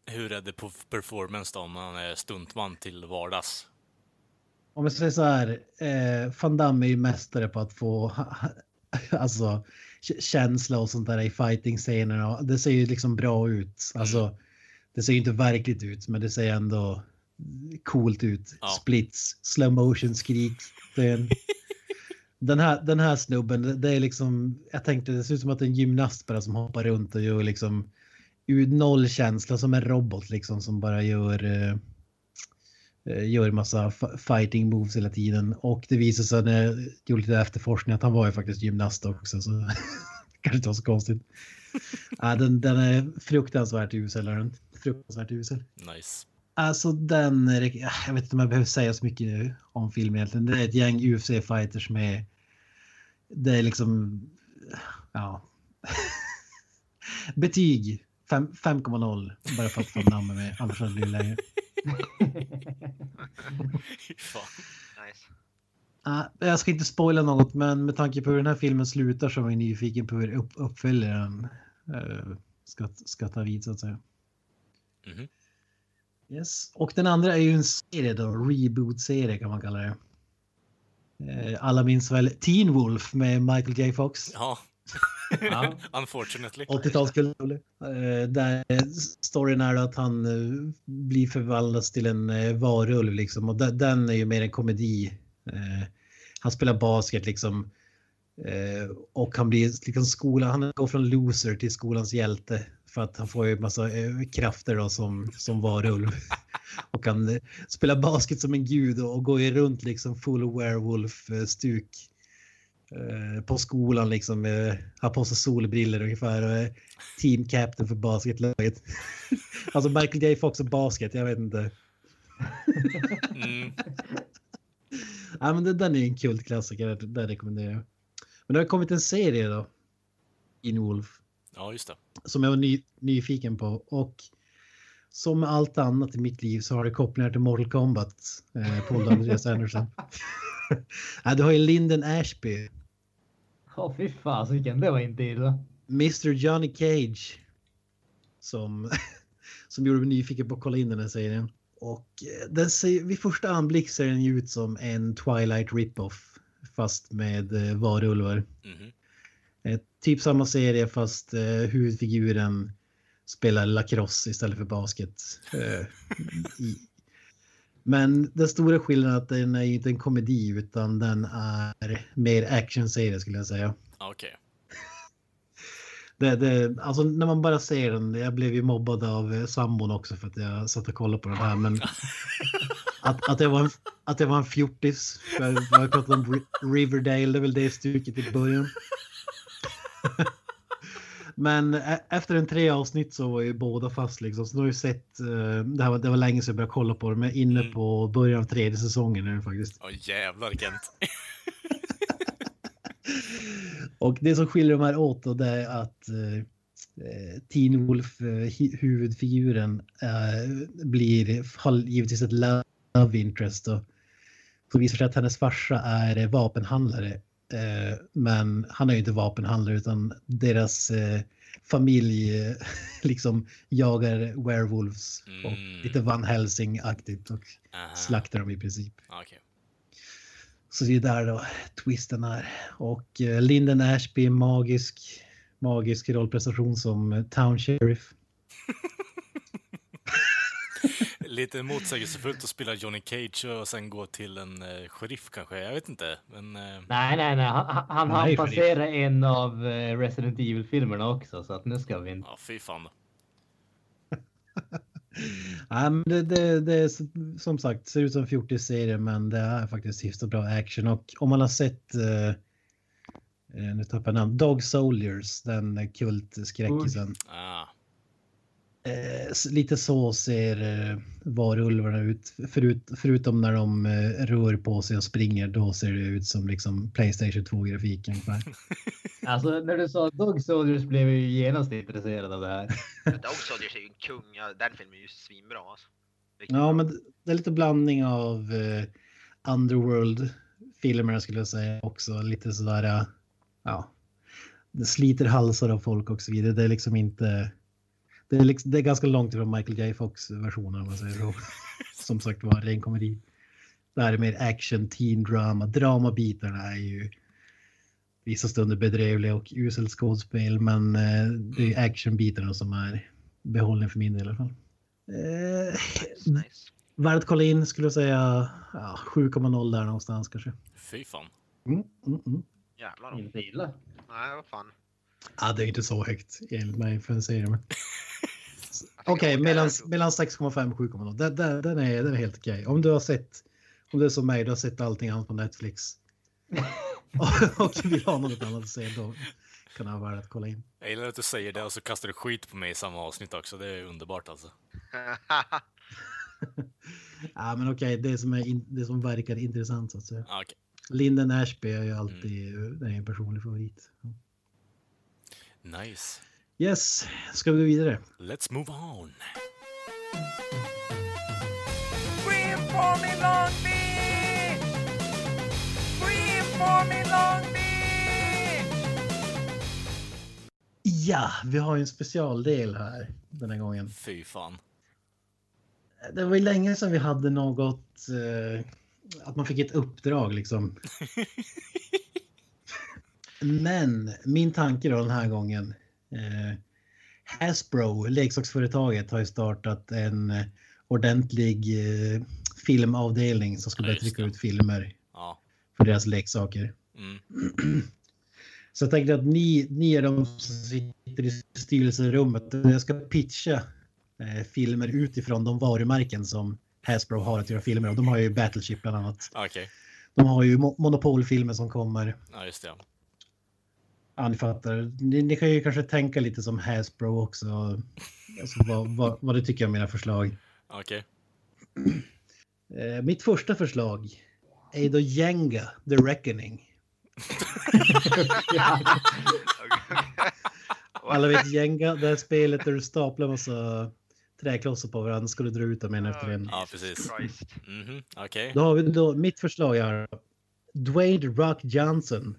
hur är det på performance då om man är stuntman till vardags? Om jag säger så här, eh, Van Damme är ju mästare på att få alltså, känsla och sånt där i fighting-scenerna. Det ser ju liksom bra ut. Alltså, det ser ju inte verkligt ut, men det ser ändå coolt ut. Ja. Splits, slow motion skrik. Den, den, här, den här snubben, det- är liksom, jag tänkte det ser ut som att det är en gymnast bara som hoppar runt och gör liksom ur noll känsla som en robot liksom som bara gör eh, gör massa fighting moves hela tiden och det visar sig när jag gjorde lite efterforskning att han var ju faktiskt gymnast också så kanske inte var så konstigt. ja, den, den är fruktansvärt usel. är den. Fruktansvärt usel. Nice. Alltså den, är- jag vet inte om jag behöver säga så mycket om filmen egentligen. Det är ett gäng UFC-fighters med, det är liksom, ja. Betyg 5,0 bara för att få namn med, annars hade det blivit längre. Fan. Nice. Ah, jag ska inte spoila något, men med tanke på hur den här filmen slutar så är jag nyfiken på hur upp, uppföljaren uh, ska, ska ta vid så att säga. Mhm. Yes. Och den andra är ju en serie då, reboot-serie kan man kalla det. Eh, alla minns väl Teen Wolf med Michael J Fox. Ja. Ja. Unfortunately. 80-talskull. Eh, där storyn är att han eh, blir förvandlas till en eh, varulv liksom. Och de- den är ju mer en komedi. Han spelar basket liksom. Och han blir liksom skola, han går från loser till skolans hjälte. För att han får ju massa krafter då som, som varulv. och han spelar basket som en gud och, och går ju runt liksom full werewolf-stuk. Eh, på skolan liksom. Har på sig solbriller ungefär och är team captain för basketlaget. alltså Michael J Fox och basket, jag vet inte. Mm. Ja, men det, den är en kultklassiker, det, det rekommenderar jag. Men det har kommit en serie då. In Wolf. Ja, just det. Som jag var ny, nyfiken på. Och som med allt annat i mitt liv så har det kopplingar till Mortal Kombat. Eh, Paul Andreas Anderson. ja, du har ju Lyndon Ashby. Åh fy fasiken, det var inte illa. Mr Johnny Cage. Som, som gjorde mig nyfiken på att kolla in den här serien. Och eh, den ser, vid första anblick ser den ju ut som en Twilight rip-off. Fast med eh, varulvar. Mhm. Eh, typ samma serie fast eh, huvudfiguren spelar lacrosse istället för basket. Eh, i. Men den stora skillnaden är att den är inte en komedi utan den är mer actionserie skulle jag säga. Okej. Det, det, alltså när man bara ser den, jag blev ju mobbad av eh, sambon också för att jag satt och kollade på den här. Men att, att, jag var en, att jag var en fjortis. för Jag om Ri- Riverdale, det är väl det stuket i början. Men efter en tre avsnitt så var ju båda fast liksom. Så nu har jag sett, eh, det, här var, det var länge sedan jag började kolla på det, men inne Mm. på början av tredje säsongen det faktiskt. Åh jävlar Kent. Och det som skiljer de här åt då, det är att eh, eh, Teen Wolf, eh, huvudfiguren, eh, blir, har givetvis ett love interest. Och så visar sig att hennes farsa är vapenhandlare. Eh, men han är ju inte vapenhandlare utan deras eh, familj liksom jagar werewolves och Mm. lite Van Helsing-aktigt och Aha. slaktar dem i princip. Okej. Så det är där då twisten är. Och eh, Lyndon Ashby, magisk, magisk rollprestation som Town Sheriff. Lite motsägelsefullt att spela Johnny Cage och sen gå till en eh, sheriff kanske. Jag vet inte. Men eh, Nej, nej, nej. Han, han, han Han är hann ju passera en av eh, Resident Evil-filmerna också, så att nu ska vi inte. ja, fy fan. Ja, men det, det, det är som sagt ser ut som 40 serie men det är faktiskt hyfsat bra action och om man har sett eh, Eh, nu tappar jag namn. Dog Soldiers, den kultskräckisen. Ah. Eh, lite så ser eh, varulvarna ut. Förut, förutom när de eh, rör på sig och springer, då ser det ut som liksom Playstation 2-grafik ungefär. alltså när du sa Dog Soldiers blev jag ju genast intresserad av det här. Dog Soldiers är ju en kung. Ja, den filmen är ju svinbra alltså. Ja, men det är lite blandning av uh, Underworld-filmerna skulle jag säga också. Lite sådär, ja, det sliter halsar av folk och så vidare. Det är liksom inte det är, liksom, det är ganska långt ifrån Michael J. Fox-versionen om man säger så. Som sagt var, ren komedi. Det här är mer action, teen drama. Dramabitarna är ju vissa stunder bedrövliga och uselt skådespel, men eh, det är actionbitarna som är behållning för min del i alla fall. Eh, nice. Värd att kolla in skulle jag säga ja, 7,0 där någonstans kanske. Fy fan. Mm, mm, mm. Jävlar. Inte illa. Nej, vad fan. Ja, det är inte så högt enligt mig för en serie. Men... Okej, okay, mellan, mellan 6,5 och 7,0. Den, den, den, är, den är helt okej. Okay. Om du har sett, om du är som mig, du har sett allting annat på Netflix. och vill ha något annat att se, då kan det vara värt att kolla in. Jag gillar att du säger det och så kastar du skit på mig i samma avsnitt också. Det är underbart alltså. ja, men okej, okay, det, som är det som verkar intressant så att säga. Okay. Linden Ashby är ju alltid mm. är en personlig favorit. Nice. Yes, ska vi gå vidare? Let's move on. Ja, vi har ju en specialdel här den här gången. Fy fan. Det var ju länge sedan vi hade något, eh, att man fick ett uppdrag liksom. Men min tanke då den här gången Eh, Hasbro, leksaksföretaget, har ju startat en eh, ordentlig eh, filmavdelning som ska börja trycka ut filmer ja. för deras leksaker. Mm. Så jag tänkte att ni, ni är de som sitter i styrelserummet. Jag ska pitcha eh, filmer utifrån de varumärken som Hasbro har att göra filmer av. De har ju Battleship bland annat. Okay. De har ju monopolfilmer som kommer. Ja, just det. Ja, ni fattar. Ni, ni, kan ju kanske tänka lite som Hasbro också. Alltså, vad, vad, vad du tycker om mina förslag. Okej. Okay. Eh, mitt första förslag är då Jenga, The Reckoning. Alla vet Jenga, det här spelet där du staplar massa träklossar på varandra ska du dra ut dem en efter en. Ja, precis. Mm -hmm. Okej. Okay. Då har vi då mitt förslag här. Dwayne Rock Johnson.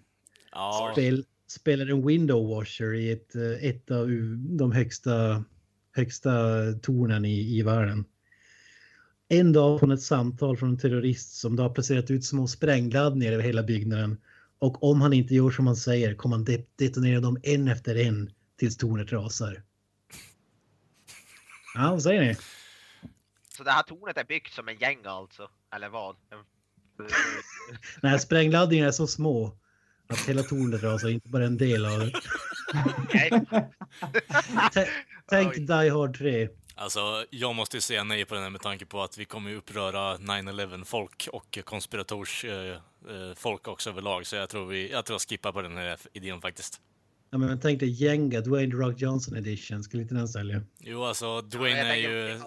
Ja. Spel, spelar en window washer i ett, eh, ett av de högsta, högsta tornen i, i världen. En dag från ett samtal från en terrorist som då har placerat ut små sprängladdningar över hela byggnaden. Och om han inte gör som han säger kommer han detonera dem en efter en tills tornet rasar. Ja, vad säger ni? Så det här tornet är byggt som en gäng alltså? Eller vad? Nej, sprängladdningarna är så små att hela tornet rasar, inte bara en del av det. Tänk Die Hard 3. Alltså, jag måste säga nej på den här med tanke på att vi kommer uppröra 9-11 folk och konspirators eh, eh, folk också överlag. Så jag tror, vi, jag tror jag skippar på den här idén faktiskt. Ja, men tänk dig Jenga, Dwayne Rock Johnson edition. Skulle inte den sälja? Jo, alltså Dwayne är ju...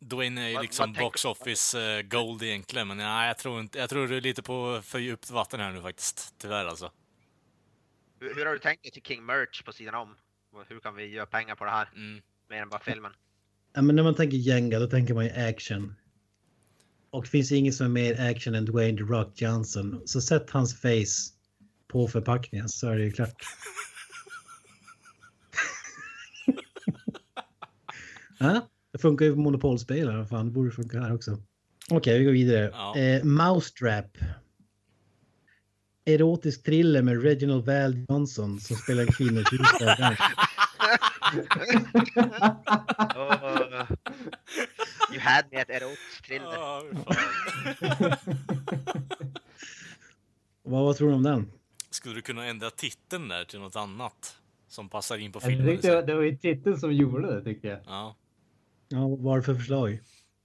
Dwayne är ju liksom box office uh, gold egentligen, men nej, jag tror inte... Jag tror du är lite på för djupt vatten här nu faktiskt. Tyvärr alltså. Hur, hur har du tänkt dig till King Merch på sidan om? Hur kan vi göra pengar på det här? Mm. Mer än bara filmen. Ja, men när man tänker Jenga, då tänker man ju action. Och det finns inget som är mer action än Dwayne The Rock Johnson. Så sätt hans face på förpackningen så är det ju klart. ja, det funkar ju på monopolspel Fan, det borde funka här också. Okej, okay, vi går vidare. Ja. Eh, Mousetrap. Erotisk thriller med Reginald Val Johnson som spelar kvinnotjusare. oh, you had me at erotisk thriller. Oh, vad, vad tror du om den? Skulle du kunna ändra titeln där till något annat? Som passar in på filmen? Jag det, det var ju titeln som gjorde det tycker jag. Ja. Ja, vad var det för förslag?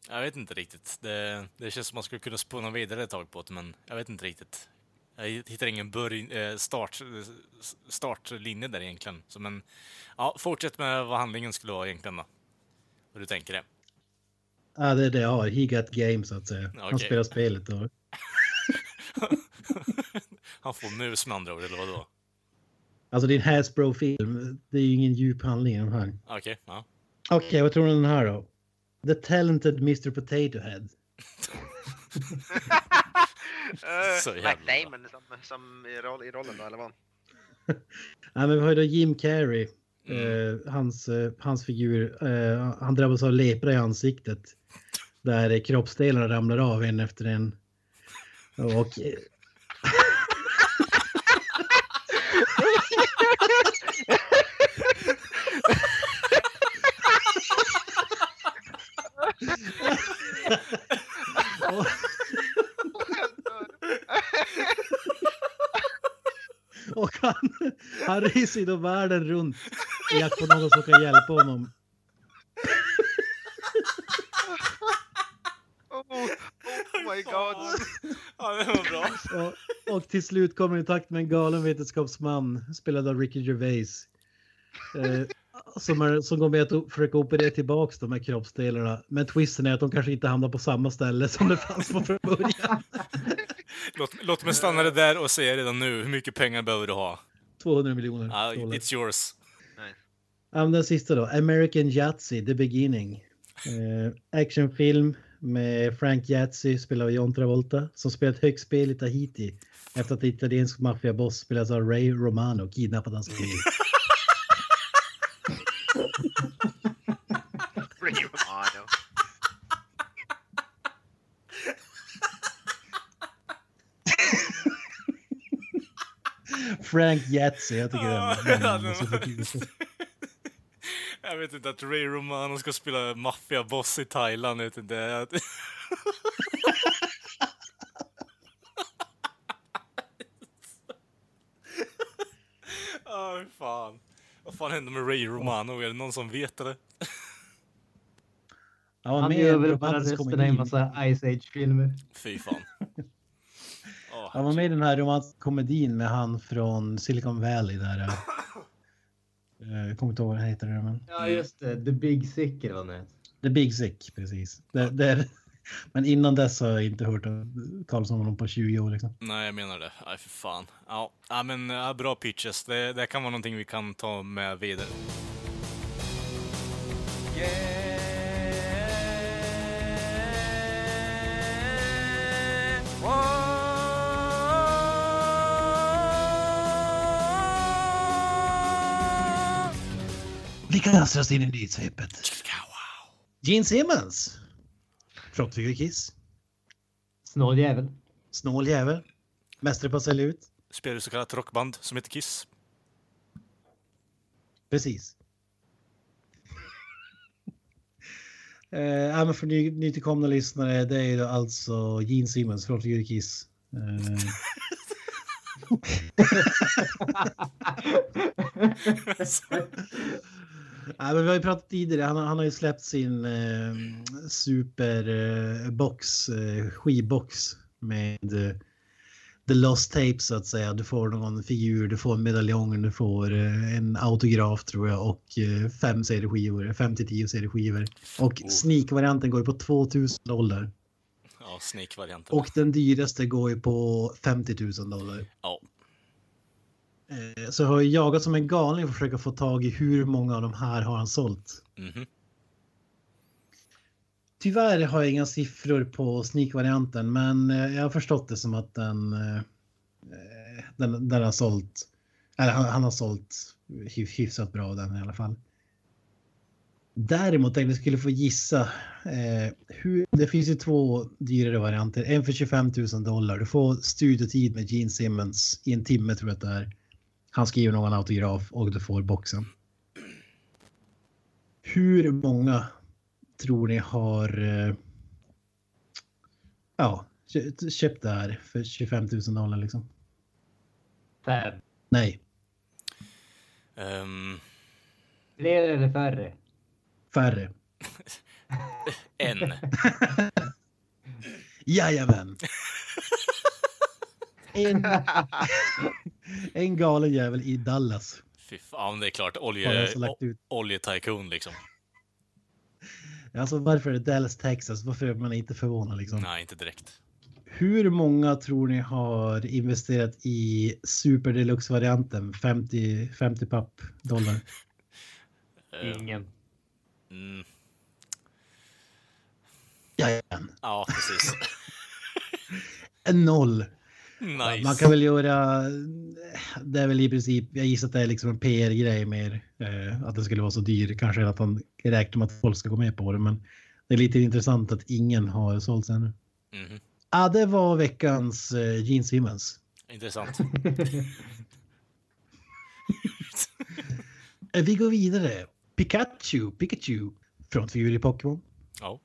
Jag vet inte riktigt. Det, det känns som man skulle kunna spåna vidare ett tag på det, men jag vet inte riktigt. Jag hittar ingen börj, eh, start, startlinje där egentligen. Så men, ja, fortsätt med vad handlingen skulle vara egentligen då. Hur du tänker det. Ja, det är det jag har. He got game så att säga. Han Okej. spelar spelet och Han får mus med andra ord, eller vadå? Alltså det är en Hasbro-film. Det är ju ingen djup handling i den här. Okej, ja. Okej, vad tror du om den här då? The Talented Mr Potato Head. Uh, Matt Damon som, som i, roll, i rollen då, eller vad? Ja, men vi har ju då Jim Carrey. Mm. Eh, hans, eh, hans figur. Eh, han drabbas av lepra i ansiktet. Där kroppsdelarna ramlar av en efter en. Och, och han, ju då världen runt i jakt på någon som kan hjälpa honom. oh, oh my god. Ja, det var bra. Och, och till slut kommer i takt med en galen vetenskapsman spelad av Ricky Gervais. Eh, som, är, som går med att försöka operera tillbaka de här kroppsdelarna. Men twisten är att de kanske inte hamnar på samma ställe som det fanns på från början. Låt, låt mig stanna det där och säga redan nu, hur mycket pengar behöver du ha? 200 miljoner Ja, dollar. it's yours. Men den sista då. American Yahtzee, The Beginning. Eh, actionfilm med Frank Yahtzee spelad av John Travolta som spelat högspel i Tahiti efter att italiensk maffiaboss spelad av Ray Romano kidnappat hans familj. Frank Yahtzee, jag tycker Ja, den, den ja, namnet är så den- kul. Jag vet inte att Ray Romano ska spela maffiaboss i Thailand, jag vet inte. Åh, fan. Vad fan hände med Ray Romano? Är det någon som vet det? Han är en över bara rösterna i en massa Ice Age-filmer. Fy fan. Åh, Han var med i den här romantiska komedin med han från Silicon Valley där. eh, eh, Jag kommer inte ihåg vad det heter. det, Men... Ja, just det. The Big Sick eller vad den heter. The Big Sick, precis. Det, det. Men innan dess har jag inte hört talas om honom på 20 år. Liksom. Nej, jag menar det. Nej, för fan. Ja, ja men ja, bra pitches. Det, det kan vara någonting vi kan ta med vidare. Vi kastar oss in i nyhetssvepet. Gene Simmons. Flottfigur Kiss. Snål jävel. Snål jävel. Mästare på att sälja ut. Spelar så kallat rockband som heter Kiss? Precis. eh, ja, men för ny, nytillkomna lyssnare, det är ju alltså Gene Simmons, Flottfigur Kiss. Eh, Ja, men vi har ju pratat tidigare, han, har- han har ju släppt sin eh, superbox, eh, skivbox med eh, The Lost Tape så att säga. Du får någon figur, du får en medaljong, du får eh, en autograf tror jag och eh, fem CD-skivor, fem till tio CD-skivor. Och Oh. sneak-varianten går ju på 2000 dollar. Ja, Snake-varianten. Och den dyraste går ju på 50 000 dollar. Ja. Eh, Så jag har jagat som en galning för att försöka få tag i hur många av de här har han sålt. Mhm. Tyvärr har jag inga siffror på sneak-varianten, men eh, jag har förstått det som att den, eh, den, den har sålt, eller han, han har sålt hy- hyfsat bra den i alla fall. Däremot tänkte jag skulle få gissa. Eh, hur, det finns ju två dyrare varianter. En för 25 000 dollar. Du får studiotid med Gene Simmons i en timme tror jag att det är. Han skriver någon autograf och du får boxen. Hur många tror ni har eh, ja, kö- köpt det här för 25 000 dollar liksom? Fem. Nej, Ehm, Fler eller färre? färre. en. Jajamän. En, en galen jävel i Dallas. Fy fan, det är klart. Olje, alltså liksom. Alltså varför är det Dallas, Texas? Varför är man inte förvånad liksom? Nej, inte direkt. Hur många tror ni har investerat i Super Deluxe-varianten? 50, 50 papp dollar. Eh, Ingen. Mm, Jajamän. ja, precis. En noll. Nice. Man kan väl göra... Det är väl i princip, jag gissar att det är liksom en PR-grej mer. Eh, att det skulle vara så dyr. Kanske att han räknar med att folk ska gå med på det. Men det är lite intressant att ingen har sålt ännu. Mhm. Ja, det var veckans eh, Gene Simmons. Intressant. Eh, Vi går vidare. Pikachu, Pikachu. Frontfigur i Pokémon. Ja.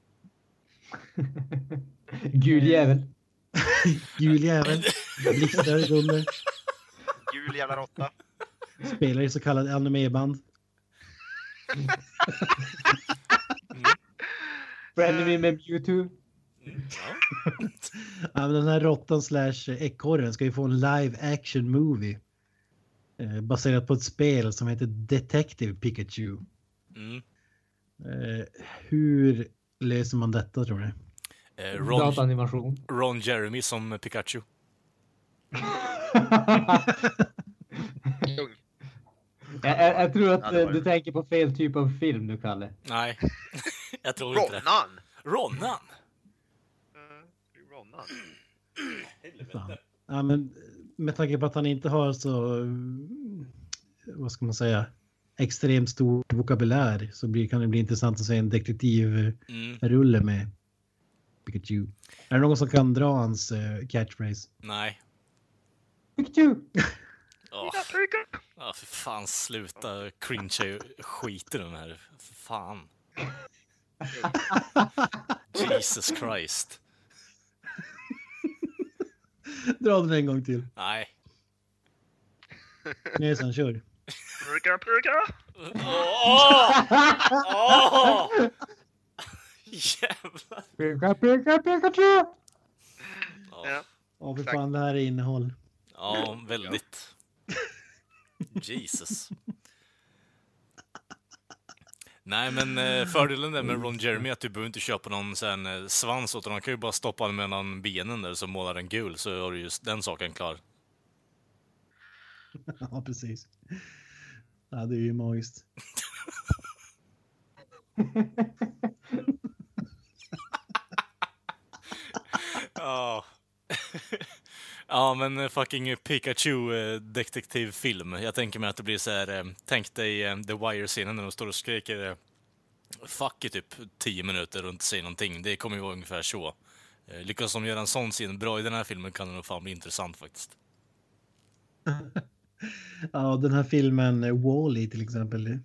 Gul jävel. Gul jävel. Blixtar under. Jul jävla råtta. Spelar i så kallade animeband. Frenemy med Mewtwo. ja. Den här råttan slash ekorren ska ju få en live action movie. Eh, baserat på ett spel som heter Detective Pikachu. Mm. Eh, hur löser man detta tror ni? Eh, Ron, Dataanimation. Ron Jeremy som Pikachu. Jag, jag, jag tror att Ja, du det. tänker på fel typ av film nu, Kalle. Nej, jag tror inte det. Ronan! Ronan? Mm, Ronan. Fan. Ja, men med tanke på att han inte har så, vad ska man säga, extremt stor vokabulär så blir, kan det bli intressant att se en detektivrulle Mm. med Pikachu. Är det någon som kan dra hans eh, catchphrase? Nej. Pikachu! Oh, för fan sluta cringea skit i den här. För fan. Jesus Christ. Dra den en gång till. Nej. Näsan, kör. Purka, purka! Åh! Åh! Jävlar. Pika, pika, Pikachu! Ja, Ja. Ja, för fan, det här är innehåll. Ja väldigt. Jesus. Nej, men eh, fördelen där med Ron Jeremy är att du behöver inte köpa någon sån, eh, svans åt honom. Han kan ju bara stoppa den mellan benen där så målar den gul så har du just den saken klar. Ja, precis. Ja, det är ju magiskt. Ja. ja, men eh, fucking Pikachu eh, detektivfilm. Jag tänker mig att det blir så här, eh, tänk dig eh, The Wire-scenen när de står och skriker fuck i typ 10 minuter och inte säger någonting. Det kommer ju vara ungefär så. Lyckas de göra en sån scen bra i den här filmen kan det nog fan bli intressant faktiskt. Ja, den här filmen Wall-E till exempel. Mm.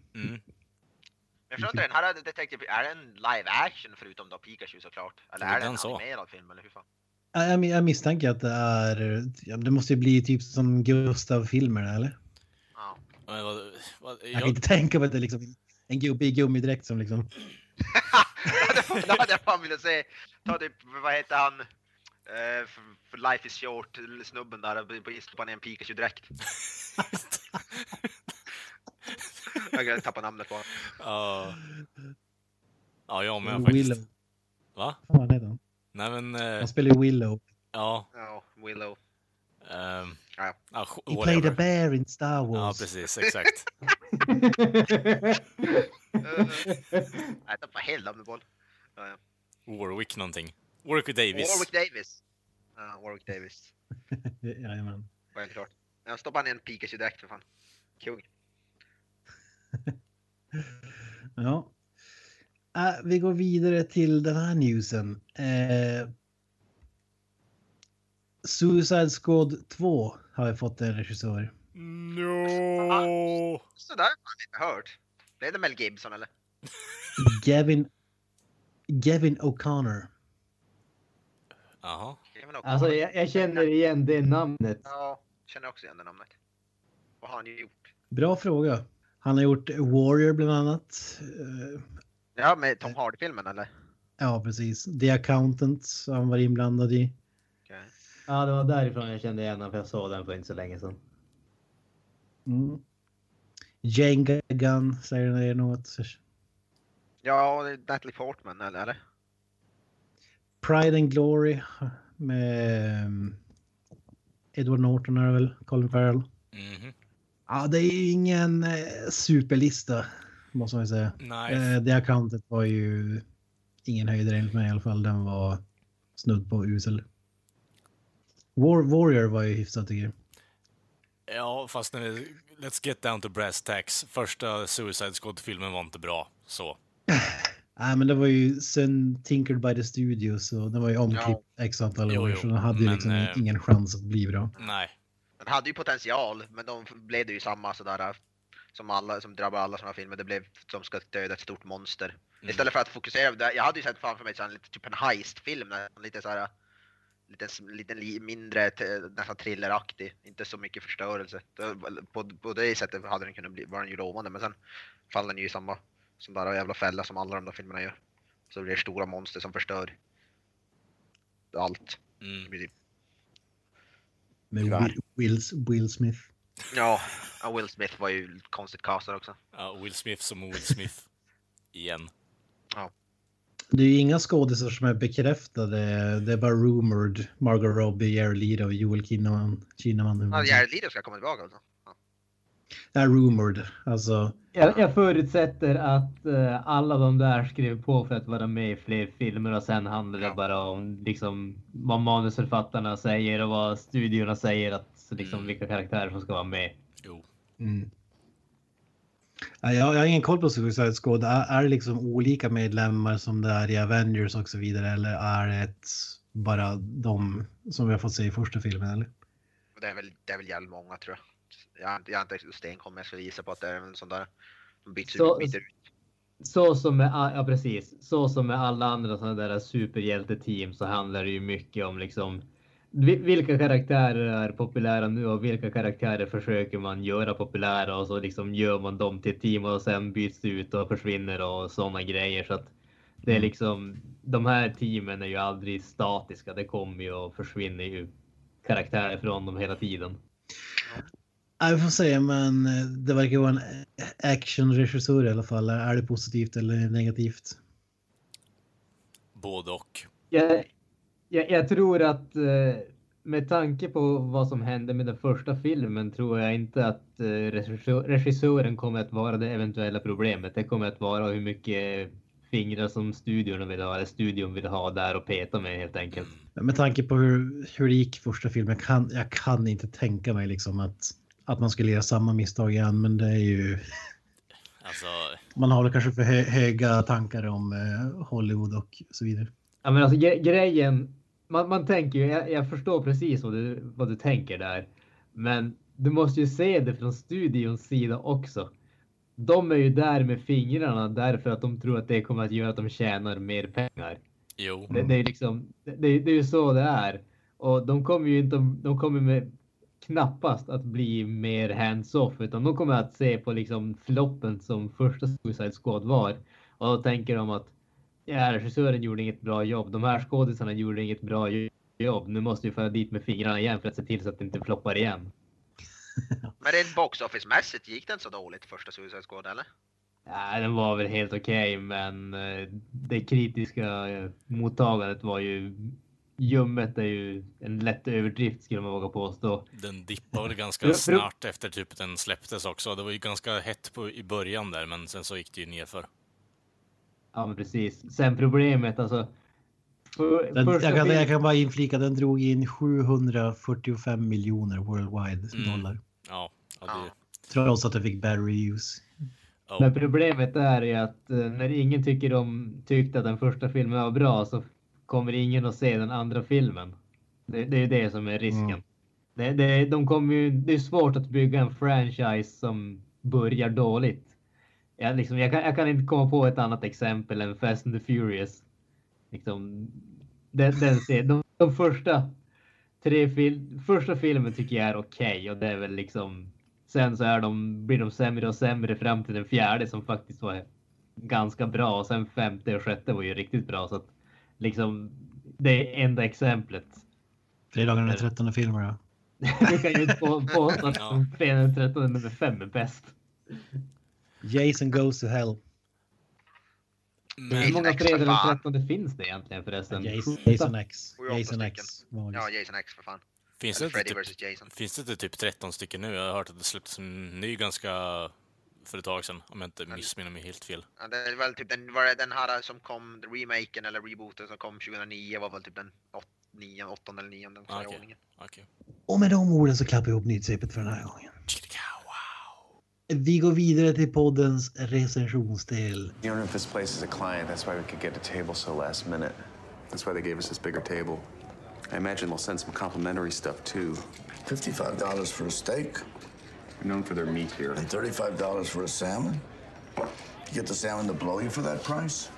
Jag förstår inte, den här Detective, är det en live action förutom då Pikachu såklart? Eller är det den en så. animerad film eller hur fan? Ja, Jag, jag misstänker att det är, ja, det måste ju bli typ som Gustav-filmer eller? Ja. Vad, vad, Jag kan inte tänka mig att det är liksom en gubbe i gummidräkt som liksom... det hade jag fan velat se. Ta typ, vad heter han? För, för Life is short, snubben där, på stoppar ner en Pikachu-dräkt. Jag tappar namnet på honom. ja. ja, jag med faktiskt. Willow. Va? Vad heter han? Nej men, eh, Han spelar ju Willow. ja. Ja, Willow. ehm, Ja. ja, sk- He played a bear in Star Ja, Wars. precis, exakt. Nej, tappar helt namnet på honom. Ja, ja. Warwick någonting. Warwick Davis. Warwick Davis. Ja, Warwick Davis. Jajamän. Var helt klart. Jag stoppar ner en Pikachu-dräkt för fan. Kung. Ja. Äh, vi går vidare till den här newsen. Eh, Suicide Squad 2 har vi fått en regissör. No. Sådär har jag inte hört. Blev det Mel Gibson eller? Gavin, Gavin O'Connor. Jaha. Alltså, jag, jag känner igen det namnet. Ja, känner också igen det namnet. Vad har han gjort? Bra fråga. Han har gjort Warrior bland annat. Eh, Ja, med Tom Hardy-filmen eller? Ja, precis. The Accountant som han var inblandad i. Okej. Ja, det var därifrån jag kände igen honom för jag såg den för inte så länge sedan. Mm. Jenga Gun säger det något. Ja, det är Natalie Portman eller? eller? Pride and Glory med um, Edward Norton är väl, Colin Farrell. Mhm. Ja, det är ju ingen eh, superlista måste man ju säga. Nej. Eh, det accountet var ju ingen höjdare enligt mig i alla fall. Den var snudd på usel. War, Warrior var ju hyfsat tycker jag. Ja, fast när vi, let's get down to brass tacks. Första Suicide Squad-filmen var inte bra, så. Nej, men det var ju sen Tinkered by the Studios och den var ju omklippt x antal Jo, år jo, så den hade ju liksom eh, ingen chans att bli bra. Nej. Den hade ju potential, men de blev det ju samma sådär som alla som drabbar alla sådana filmer. Det blev som ska döda ett stort monster. Mm. Istället för att fokusera på det. Jag hade ju sett framför mig sån, lite, typ en heist-film, lite såhär lite, lite li- mindre, nästan thrilleraktig, inte så mycket förstörelse. Det- På, på det sättet hade den kunnat bli, var den ju lovande, men sen faller den ju i samma som bara jävla fälla som alla de där filmerna gör. Så det blir stora monster som förstör allt. Mm. Det Med Will, Will Smith. Ja, ja, Will Smith var ju konstigt castad också. Ja, Will Smith som Will Smith. Igen. Det är ju inga skådisar som är bekräftade. Det är bara rumored. Margot Robbie, Jared Leto och Joel Kinnaman. Kinnaman. Ja, Jared Leto ska komma tillbaka alltså. Det är rumored. Alltså, Jag, jag förutsätter att eh, alla de där skrev på för att vara med i fler filmer och sen handlar det bara om liksom vad manusförfattarna säger och vad studiorna säger att liksom Mm. vilka karaktärer som ska vara med. Jo. mm. Ja, Jag, jag har ingen koll på Suicide Squad. Är, är det liksom olika medlemmar som det är i Avengers och så vidare? Eller är det bara de som vi har fått se i första filmen? Eller? Det är väl, det är väl jävligt många tror jag. Jag jag har inte stenkoll men jag skulle gissa på att det är en sån där. De byts Så- ut, byter ut. Så som med, ja precis, så som med alla andra sådana där superhjälteteam så handlar det ju mycket om liksom vilka karaktärer är populära nu och vilka karaktärer försöker man göra populära och så liksom gör man dem till team och sen byts ut och försvinner och sådana grejer så att det är liksom de här teamen är ju aldrig statiska. Det kommer ju och försvinner ju karaktärer från dem hela tiden. Ja, vi får se, men eh, det verkar vara en actionregissör i alla fall. Är det positivt eller negativt? Både och. Jag, jag, jag tror att eh, med tanke på vad som hände med den första filmen tror jag inte att eh, regissör, regissören kommer att vara det eventuella problemet. Det kommer att vara hur mycket fingrar som studion vill ha, eller studion vill ha där och peta med helt enkelt. Med tanke på hur, hur det gick första filmen, kan, jag kan inte tänka mig liksom att, att man skulle göra samma misstag igen. Men det är ju, Alltså, man har väl kanske för hö, höga tankar om eh, Hollywood och så vidare. Ja, men alltså gre- grejen, man, man tänker ju, jag, jag förstår precis vad du, vad du tänker där. Men du måste ju se det från studions sida också. De är ju där med fingrarna därför att de tror att det kommer att göra att de tjänar mer pengar. jo. Det, det är liksom, det, det är ju så det är. Och de kommer ju inte, de kommer med knappast att bli mer hands-off utan de kommer att se på liksom floppen som första Suicide Squad var. Och då tänker de att ja, regissören gjorde inget bra jobb. De här skådisarna gjorde inget bra jo- jobb. Nu måste vi föra dit med fingrarna igen för att se till så att det inte floppar igen. Men rent box office-mässigt gick den så dåligt första Suicide Squad eller? Ja, den var väl helt okej, men eh, det kritiska eh, mottagandet var ju ljummet är ju en lätt överdrift skulle man våga påstå. Den dippade väl ganska snart efter typ den släpptes också. Det var ju ganska hett på, i början där, men sen så gick det ju nerför. Ja, men precis. Sen problemet alltså. För, Den, jag, kan, jag kan bara inflika, den drog in 745 miljoner worldwide Mm. dollar. Ja, det, Trots att det fick bad reviews. ja. Men problemet är ju att eh, när ingen tycker om, tyckte att den första filmen var bra så kommer ingen att se den andra filmen. Det, det är det som är risken. Mm. Det, det, de kommer ju, det är svårt att bygga en franchise som börjar dåligt. Jag, liksom, jag, kan, jag kan inte komma på ett annat exempel än Fast and the Furious. Liksom, den, den ser, de, de första tre fil, första filmen tycker jag är okej och det är väl liksom Sen så är de, blir de sämre och sämre fram till den fjärde som faktiskt var ganska bra och sen femte och sjätte var ju riktigt bra så att liksom det är enda exemplet. Fredagen den 13 filmer ja. Du kan ju inte på, påstå att fredagen den 13 nummer 5 är bäst. Jason goes to hell. Hur Men, många X för fredagen den fan. 13 finns det egentligen förresten? Jason, X. Jason. X. Ja, Jason X för fan. finns, det Eller inte Freddy typ, Jason. finns det inte typ 13 stycken nu? Jag har hört att det släpptes en ny ganska för ett tag sedan, om jag inte missminner mig helt fel. Ja, det är väl typ den, var det den här som kom, remaken eller rebooten som kom 2009 var väl typ den åt, nio, åttonde eller nionde Ah, ordningen. Okej. Och med de orden så klappar jag ihop nyhetssvepet för den här gången. Vi går vidare till poddens recensionsdel. You don't know if this place is a client. That's why we could get the table so last minute. That's why they gave us this bigger table. I imagine they'll send some complimentary stuff too. $55 for a steak We're known for their meat here. and $35 for a salmon? You get the salmon to blow you for that price?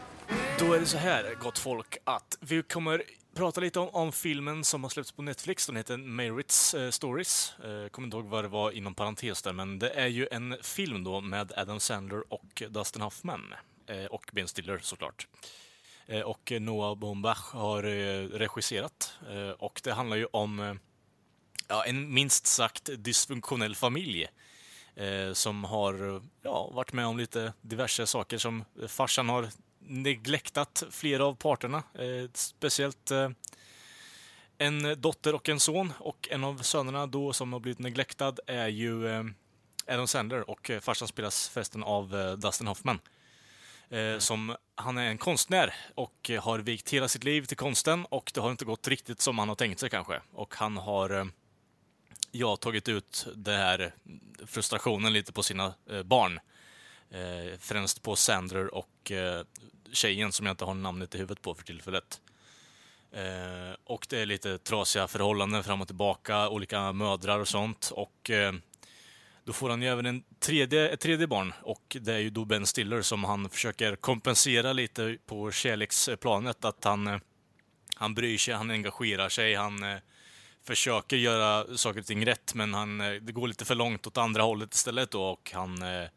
Då är det så här, gott folk, att vi kommer prata lite om, om filmen som har släppts på Netflix. Den heter Merits eh, Stories. Eh, kommer inte ihåg vad det var inom parentes där, men det är ju en film då med Adam Sandler och Dustin Hoffman. Eh, och Ben Stiller såklart. Eh, och Noah Baumbach har eh, regisserat. Eh, och det handlar ju om eh, ja, en minst sagt dysfunktionell familj eh, som har ja, varit med om lite diverse saker som farsan har neglektat flera av parterna. Eh, speciellt eh, en dotter och en son och en av sönerna då som har blivit neglektad är ju eh, Adam Sandler och farsan spelas förresten av Dustin Hoffman. Eh, som, han är en konstnär och har vikt hela sitt liv till konsten och det har inte gått riktigt som han har tänkt sig kanske. Och han har ja, tagit ut det här frustrationen lite på sina barn. Främst på Sandler och tjejen som jag inte har namnet i huvudet på för tillfället. Eh, och det är lite trasiga förhållanden fram och tillbaka, olika mödrar och sånt. Och eh, då får han ju även en tredje, ett tredje barn och det är ju då Ben Stiller som han försöker kompensera lite på kärleksplanet. Att han, eh, han bryr sig, han engagerar sig, han eh, försöker göra saker och ting rätt men han, eh, det går lite för långt åt andra hållet istället då och han, eh,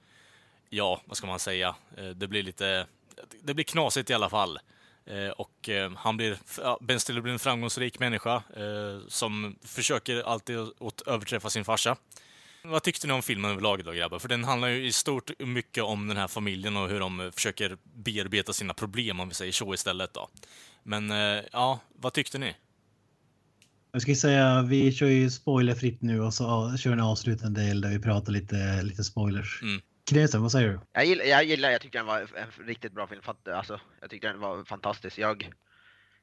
ja, vad ska man säga, Eh, det blir lite, det blir knasigt i alla fall. Eh, Och eh, han blir, ja, Ben Stiller blir en framgångsrik människa eh, som försöker alltid att överträffa sin farsa. Vad tyckte ni om filmen överlag då grabbar? För den handlar ju i stort mycket om den här familjen och hur de försöker bearbeta sina problem om vi säger så istället då. Men eh, ja, vad tyckte ni? Jag ska säga, vi kör ju spoilerfritt nu och så kör en avslutande del där vi pratar lite, lite spoilers. Mm. Knesen, vad säger du? Jag gillar, jag gillar, jag tyckte den var en riktigt bra film. Alltså, jag tyckte den var fantastisk. Jag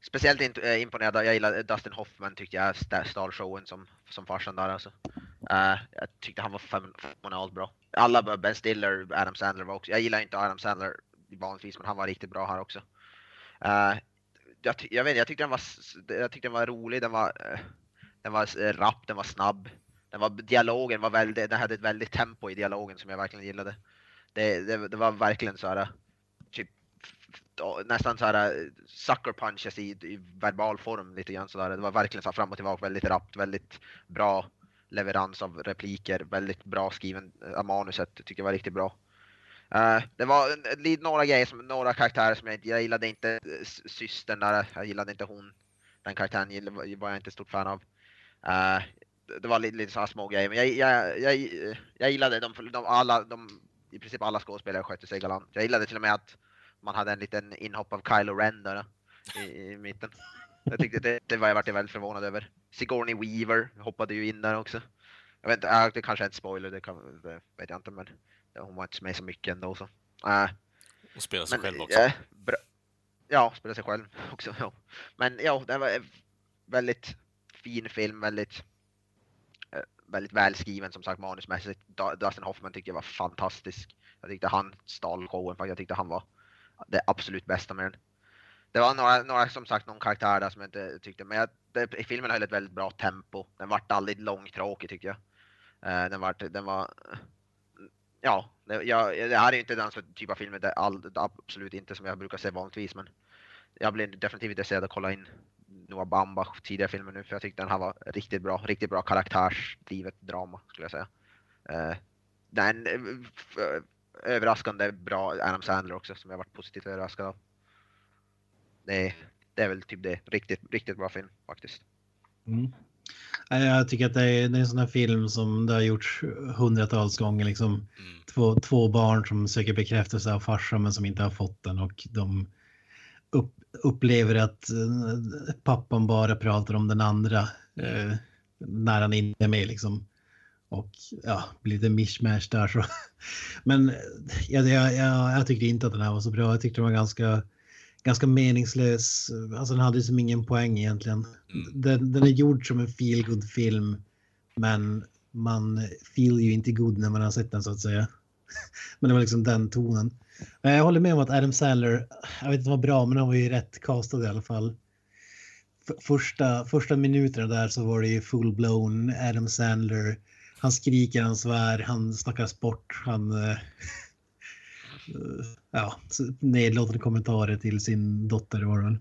speciellt eh, imponerad, jag gillar Dustin Hoffman tyckte jag stal showen som, som farsan där alltså. Uh, jag tyckte han var fenomenalt bra. Alla, eh, Ben Stiller, Adam Sandler var också, jag gillar inte Adam Sandler vanligtvis men han var riktigt bra här också. Uh, jag, jag vet jag tyckte den var, jag tyckte den var rolig, den var, den var rapp, den var snabb. Den var, dialogen var väldigt, den hade ett väldigt tempo i dialogen som jag verkligen gillade. Det, det, det var verkligen så här, typ, nästan så här sucker punches i, i verbal form lite grann sådär. Det var verkligen så här fram och tillbaka, väldigt rappt, väldigt bra leverans av repliker, väldigt bra skriven av manuset, tycker jag var riktigt bra. Uh, det var några grejer, som, några karaktärer som jag inte, jag gillade inte eh, systern där, jag gillade inte hon. Den karaktären var jag inte stort fan av. Uh, det- var lite, lite sådana små grejer, men jag, jag, jag, jag gillade de, de, alla, de, i princip alla skådespelare skötte sig galant. Jag gillade till och med att man hade en liten inhopp av Kylo Ren där i, i mitten. Jag tyckte det, det var jag varit väldigt förvånad över. Sigourney Weaver hoppade ju in där också. Jag vet inte, äh, det kanske är en spoiler, det, kan, det vet jag inte men hon var inte med så mycket ändå så. Äh, Och spela sig men, själv också. bra. Ja, spela sig själv också. Ja. Men ja, det var en väldigt fin film, väldigt, väldigt välskriven som sagt manusmässigt. Dustin Hoffman tyckte jag var fantastisk. Jag tyckte han stal showen, faktiskt. jag tyckte han var det absolut bästa med den. Det var några, några som sagt, någon karaktär där som jag inte tyckte, men jag, det, filmen höll ett väldigt bra tempo. Den vart aldrig långtråkig tyckte jag. Eh, den, vart, den var ja, det, jag, det här är ju inte den typ av filmer, all, absolut inte som jag brukar se vanligtvis, men jag blir definitivt intresserad att kolla in Noah Baumbach tidigare filmer nu, för jag tyckte den här var riktigt bra, riktigt bra karaktärsdrivet drama skulle jag säga. Uh, den eh, f- överraskande bra Adam Sandler också, som jag varit positivt överraskad av. Det, det är väl typ det, riktigt, riktigt bra film faktiskt. Mm. Jag tycker att det är, det är en sån här film som det har gjorts hundratals gånger. Liksom. Mm. Två, två barn som söker bekräftelse av farsan men som inte har fått den och de upp, upplever att eh, pappan bara pratar om den andra eh, när han inte är med. Liksom. Och ja, blir lite mishmash där. Så. Men jag, jag, jag, jag tyckte inte att den här var så bra. Jag tyckte den var ganska ganska meningslös. Alltså den hade som ingen poäng egentligen. Mm. Den, den är gjord som en feel good film men man feel ju inte good när man har sett den så att säga men det var liksom den tonen. Jag håller med om att Adam Sandler, jag vet inte vad bra, men han var ju rätt castad i alla fall. Första, första minuterna där så var det ju full-blown Adam Sandler. Han skriker, han svär, han snackar sport, han... Eh, ja, nedlåtande kommentarer till sin dotter var det väl.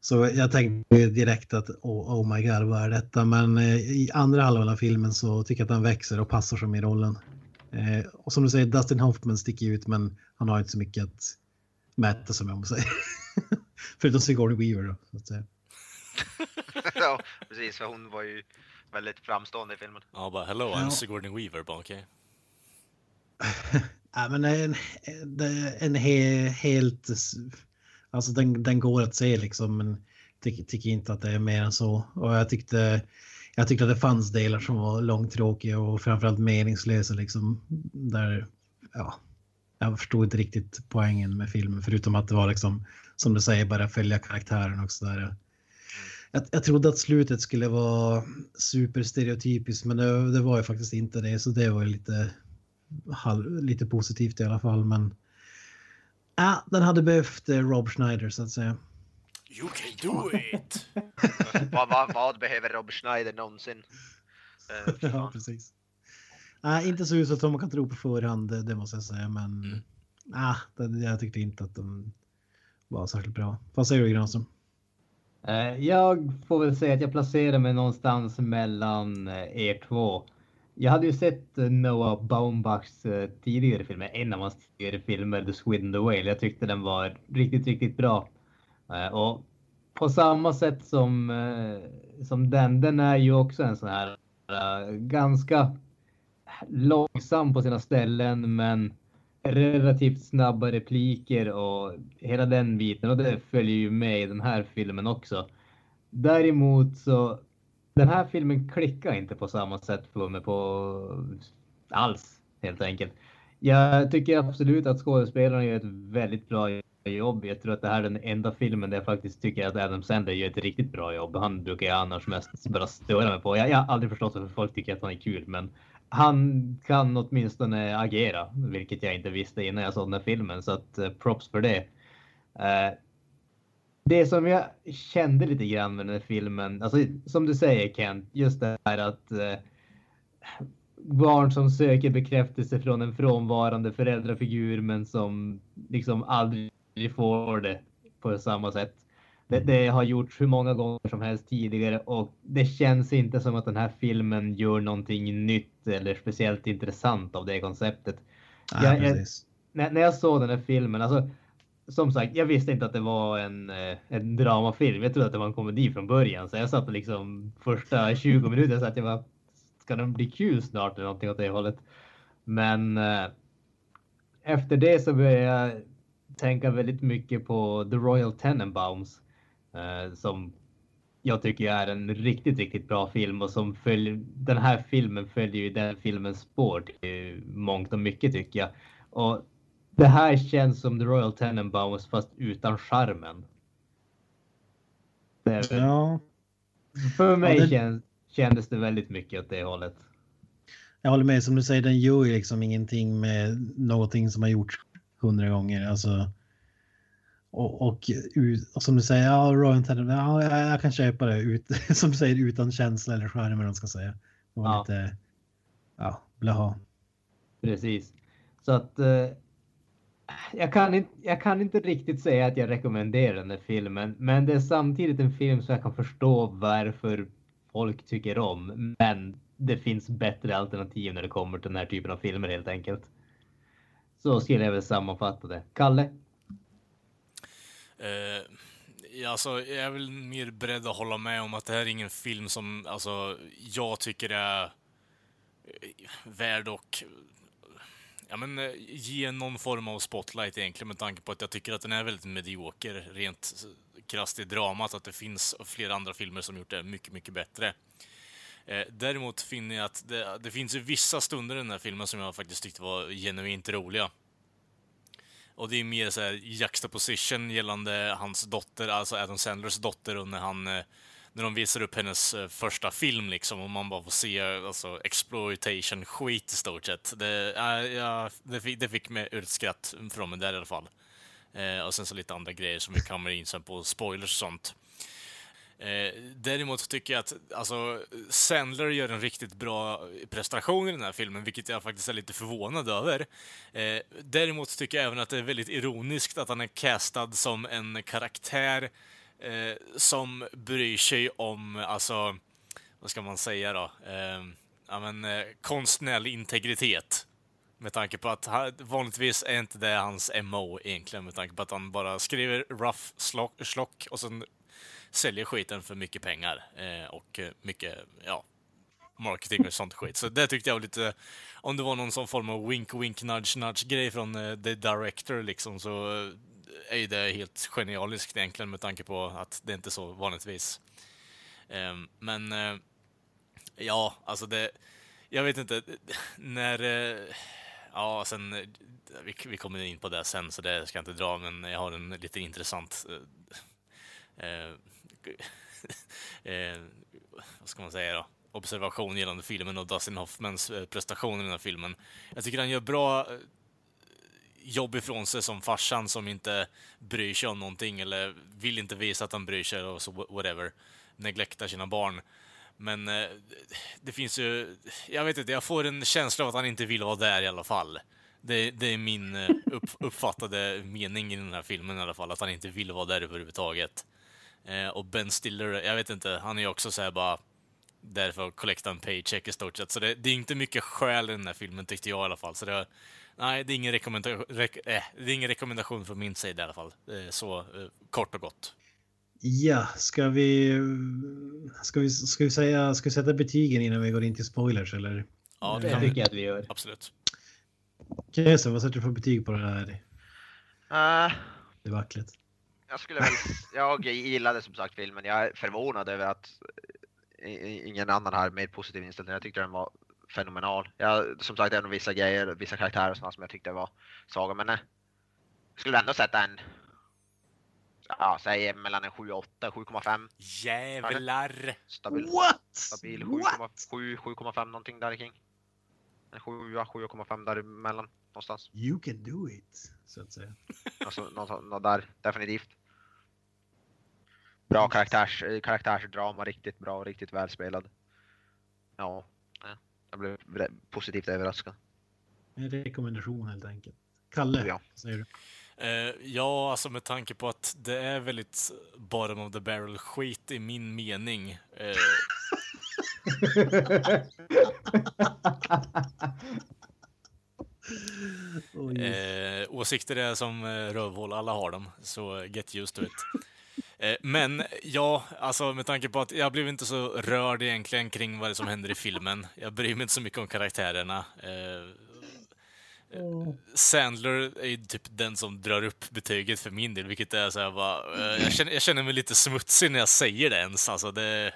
Så jag tänkte direkt att oh, oh, my god, vad är detta? Men eh, i andra halvan av filmen så tycker jag att han växer och passar som i rollen. Eh, och som du säger, Dustin Hoffman sticker ut men han har inte så mycket att mäta som jag måste säga. Förutom Sigourney Weaver då, så att säga. ja, precis, för hon var ju väldigt framstående i filmen. Ja, bara hello, I'm Sigourney Weaver, bara okej. Okay. Ja, men en, en he, helt... Alltså den, den går att se liksom, men tycker, tycker inte att det är mer än så. Och jag tyckte, jag tyckte att det fanns delar som var långtråkiga och framförallt meningslösa liksom. Där, ja, jag förstod inte riktigt poängen med filmen förutom att det var liksom, som du säger, bara följa karaktären och sådär. Jag, jag trodde att slutet skulle vara superstereotypiskt men det, det var ju faktiskt inte det så det var lite lite positivt i alla fall. Men äh, den hade behövt eh, Rob Schneider så att säga. You can do it! vad, vad, vad, behöver Rob Schneider någonsin? Uh, ja, precis. Äh, inte så uselt som man kan tro på förhand, det måste jag säga. Men mm. äh, det, jag tyckte inte att den var särskilt bra. Vad säger du Granström? Jag får väl säga att jag placerar mig någonstans mellan er två. Jag hade ju sett eh, Noah Baumbachs eh, tidigare filmer, en av hans tidigare filmer, The Squid and the Whale. Jag tyckte den var riktigt, riktigt bra. Eh, och på samma sätt som, eh, som den, den är ju också en sån här eh, ganska långsam på sina ställen, men relativt snabba repliker och hela den biten. Och det följer ju med i den här filmen också. Däremot så den här filmen klickar inte på samma sätt för mig på alls helt enkelt. Jag tycker absolut att skådespelarna gör ett väldigt bra jobb. Jag tror att det här är den enda filmen där jag faktiskt tycker att Adam Sandler gör ett riktigt bra jobb. Han brukar jag annars mest bara störa mig på. Jag, jag har aldrig förstått varför folk tycker att han är kul, men han kan åtminstone agera, vilket jag inte visste innan jag såg den här filmen. Så att uh, props för det. Uh, det som jag kände lite grann med den här filmen, alltså som du säger Kent, just det här att eh, barn som söker bekräftelse från en frånvarande föräldrafigur men som liksom aldrig får det på samma sätt. Det, det, har gjorts hur många gånger som helst tidigare och det känns inte som att den här filmen gör någonting nytt eller speciellt intressant av det konceptet. Ja, jag, jag, när, när jag såg den här filmen, alltså som sagt, jag visste inte att det var en, eh, en dramafilm. Jag trodde att det var en komedi från början. Så jag satt liksom första 20 minuter så att jag bara, ska den bli kul snart eller någonting åt det hållet. Men eh, efter det så började jag tänka väldigt mycket på The Royal Tenenbaums. Eh, som jag tycker är en riktigt, riktigt bra film och som följer, den här filmen följer ju den filmens spår till mångt och mycket tycker jag. Och det här känns som The Royal Tenenbaums fast utan charmen. Ja. För mig ja, det... kändes det väldigt mycket åt det hållet. Jag håller med, som du säger, den gör ju liksom ingenting med någonting som har gjorts hundra gånger. Alltså, och, och, och, som du säger, ja, Royal Tenenbaum, ja, jag, jag kan köpa det, ut, som du säger, utan känsla eller charm eller man ska säga. Det var ja. lite, ja, blaha. Precis. Så att eh, jag kan, inte, jag kan inte riktigt säga att jag rekommenderar den här filmen, men det är samtidigt en film som jag kan förstå varför folk tycker om. Men det finns bättre alternativ när det kommer till den här typen av filmer helt enkelt. Så skulle jag väl sammanfatta det. Kalle? Uh, Ja, alltså, jag är väl mer beredd att hålla med om att det här är ingen film som alltså, jag tycker är eh, värd och ja, men, eh, ge någon form av spotlight egentligen med tanke på att jag tycker att den är väldigt medioker rent krasst i dramat. Att det finns flera andra filmer som gjort det mycket, mycket bättre. Eh, däremot finner jag att det, det finns ju vissa stunder i den här filmen som jag faktiskt tyckte var genuint roliga. Och det är mer så här juxtaposition gällande hans dotter, alltså Adam Sandlers dotter, och när han eh, när de visar upp hennes eh, första film liksom och man bara får se alltså, exploitation skit i stort sett. Det, äh, ja, det, fick, det fick mig ur ett skratt från mig där i alla fall. Eh, och sen så lite andra grejer som vi kommer in sen på spoilers och sånt. Eh, däremot tycker jag att alltså, Sandler gör en riktigt bra prestation i den här filmen, vilket jag faktiskt är lite förvånad över. Eh, däremot tycker jag även att det är väldigt ironiskt att han är castad som en karaktär eh, som bryr sig om, alltså, vad ska man säga då? Eh, ja, men, eh, konstnärlig integritet. Med tanke på att vanligtvis är inte det hans MO egentligen, med tanke på att han bara skriver rough slock och sen säljer skiten för mycket pengar eh, och eh, mycket, ja, marketing och sånt skit. Så det tyckte jag var lite, om det var någon sån form av wink wink nudge nudge grej från uh, the director liksom så eh, är ju det helt genialiskt egentligen med tanke på att det inte är så vanligtvis. Um, men uh, ja, alltså det, jag vet inte, när, ja sen, vi, vi kommer in på det sen så det ska jag inte dra, men jag har en lite intressant eh, vad ska man säga då? observation gällande filmen och Dustin Hoffmans eh, prestation i den här filmen. Jag tycker han gör bra eh, jobb ifrån sig som farsan som inte bryr sig om någonting eller vill inte visa att han bryr sig och så whatever. Neglektar sina barn. Men eh, det finns ju, jag vet inte, jag får en känsla av att han inte vill vara där i alla fall. Det, det är min eh, upp, uppfattade mening i den här filmen i alla fall, att han inte vill vara där överhuvudtaget. Eh, och Ben Stiller, jag vet inte, han är ju också såhär bara där för att collecta en paycheck i stort sett. Så det, det, är inte mycket skäl i den här filmen tyckte jag i alla fall. Så det, nej, det är, ingen rekommendation, rek, äh, det är ingen rekommendation från min sida i alla fall. Så eh, kort och gott. Ja, ska vi, ska vi, ska vi säga, ska vi sätta betygen innan vi går in till spoilers eller? Ja, det, det tycker jag att vi gör. Absolut. Kesa, vad sätter du för betyg på det här? Uh, det vacklet jag skulle väl, jag gillade som sagt filmen. Jag är förvånad över att ingen annan har mer positiv inställning. Jag tyckte den var fenomenal. Jag, som sagt, det är nog vissa grejer, vissa karaktärer och sådana som jag tyckte var svaga, men jag eh, skulle ändå sätta en Ja, säg mellan en 7 och 8, 7,5. Jävlar! Stabil. What? Stabil 7,7, 7,5 någonting där kring. En 7, 7,5 däremellan någonstans. You can do it, så att säga. Alltså, något, något där, definitivt. Bra karaktärs, eh, karaktärsdrama, riktigt bra, riktigt välspelad. Ja, jag blev positivt överraskad. En rekommendation helt enkelt. Kalle, ja. säger du? Uh, ja, alltså med tanke på att det är väldigt bottom of the barrel skit i min mening. Uh... eh, åsikter är som rövhål, alla har dem, så get used to it. Eh, men ja, alltså med tanke på att jag blev inte så rörd egentligen kring vad det som händer i filmen. Jag bryr mig inte så mycket om karaktärerna. Eh, Sandler är ju typ den som drar upp betyget för min del, vilket är så här bara, eh, jag, känner, jag känner mig lite smutsig när jag säger det ens. Alltså det,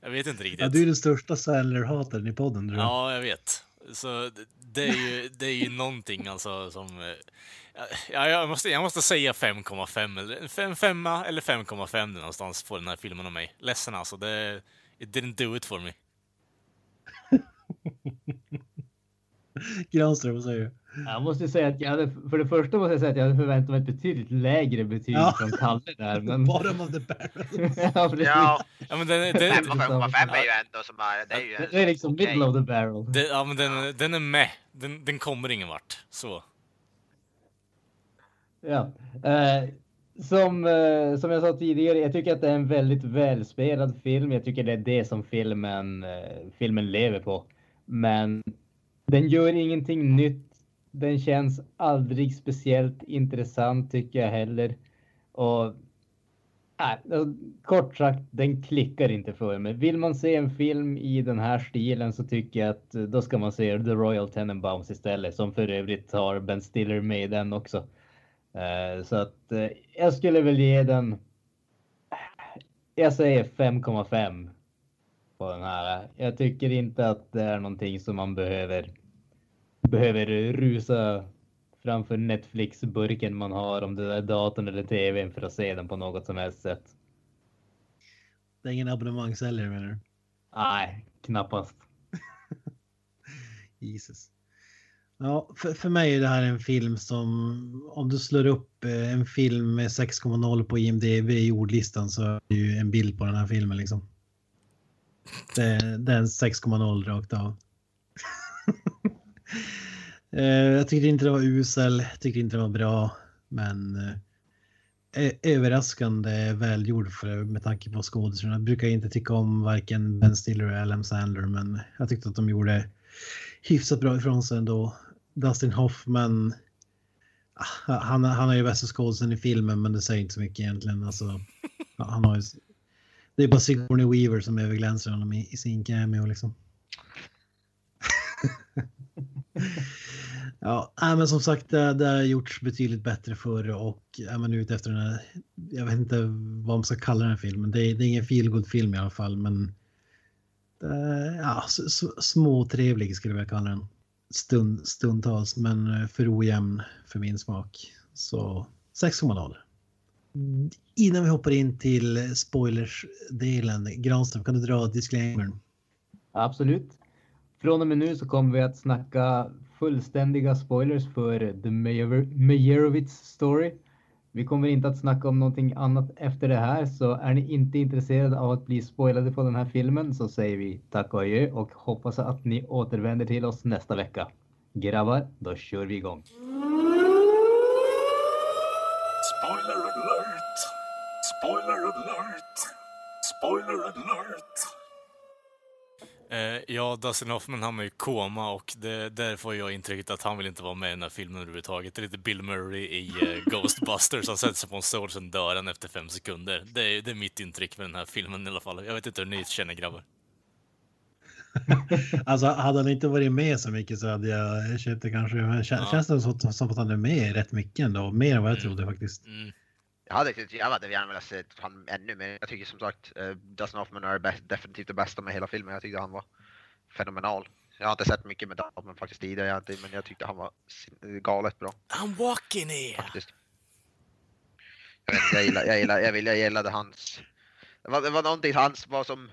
jag vet inte riktigt. Ja, du är den största Sandler-hataren i podden. Jag. Ja, jag vet. Så det är ju, det är ju någonting alltså som Ja, jag, måste, jag måste säga 5,5 eller 5, 5 eller 5,5 någonstans på den här filmen av mig. Ledsen alltså, det it didn't do it for me. Granström, vad säger du? Jag måste säga att jag hade, för det första måste jag säga att jag hade förväntat mig ett betydligt lägre betyg ja. från Kalle där. Men... Bottom of the barrel. ja, precis. Ja, ja men den, den, 5,5 är ju ändå som är, det är ju Det är liksom okay. middle of the barrel. Den, ja, men den, den är med. Den, den kommer ingen vart. Så. Ja. Eh, som, eh, som jag sa tidigare, jag tycker att det är en väldigt välspelad film. Jag tycker det är det som filmen, eh, filmen lever på. Men den gör ingenting nytt. Den känns aldrig speciellt intressant tycker jag heller. Och äh, kort sagt, den klickar inte för mig. Vill man se en film i den här stilen så tycker jag att eh, då ska man se The Royal Tenenbaums istället, som för övrigt har Ben Stiller med i den också. Uh, så att uh, jag skulle väl ge den. Jag säger 5,5 på den här. Jag tycker inte att det är någonting som man behöver behöver rusa framför Netflix-burken man har om det är datorn eller tvn för att se den på något som helst sätt. Det är ingen abonnemangssäljare menar du? Nej, knappast. Jesus. Ja, för, för mig är det här en film som om du slår upp eh, en film med 6,0 på IMDB i ordlistan så är det ju en bild på den här filmen liksom. Det, det är en 6,0 rakt av. Eh, jag tyckte inte det var usel, tyckte inte det var bra, men eh, överraskande välgjord för, med tanke på skådespelarna. Jag brukar inte tycka om varken Ben Stiller eller Adam Sandler, men jag tyckte att de gjorde hyfsat bra ifrån sig ändå. Dustin Hoffman, ah, han, han är ju bästa skådisen i filmen, men det säger inte så mycket egentligen. Alltså, han har ju, det är bara Sigourney Weaver som överglänser honom i, i sin cameo liksom. ja, men som sagt, det, det har gjorts betydligt bättre förr och är man ute efter den här, jag vet inte vad man ska kalla den här filmen. Det är, det är ingen feelgood film i alla fall, men det, ja, småtrevlig skulle jag kalla den. Stund, stundtals, men eh, för ojämn för min smak. Så 6,0. Mm, innan vi hoppar in till spoilers-delen, Granström, kan du dra disclaimern? Absolut. Från och med nu så kommer vi att snacka fullständiga spoilers för The Meyerowitz Story. Vi kommer inte att snacka om någonting annat efter det här, så är ni inte intresserade av att bli spoilade på den här filmen så säger vi tack och adjö och hoppas att ni återvänder till oss nästa vecka. Grabbar, då kör vi igång. Spoiler alert! Spoiler alert! Spoiler alert! Eh, ja, Dustin Hoffman hamnar i koma och det, där får jag intrycket att han vill inte vara med i den här filmen överhuvudtaget. Det är lite Bill Murray i eh, Ghostbusters. Han sätter sig på en stol, sen dör han efter fem sekunder. Det är, det är mitt intryck med den här filmen i alla fall. Jag vet inte hur ni känner grabbar. alltså hade han inte varit med så mycket så hade jag köpt det kanske. Men känns, ja. det som, som att han är med rätt mycket ändå? Mer än vad jag mm. trodde faktiskt. Mm. Jag hade, jag hade gärna velat se han ännu mer. Jag tycker som sagt uh, Dustin Hoffman är bäst, definitivt det bästa med hela filmen. Jag tyckte han var fenomenal. Jag har inte sett mycket med Hoffman faktiskt tidigare, inte, men jag tyckte han var galet bra. I'm walking here! Faktiskt. Jag, vet, jag, gillade, jag, gillade, jag, gillade, jag gillade hans... Det var, det var någonting, hans var som...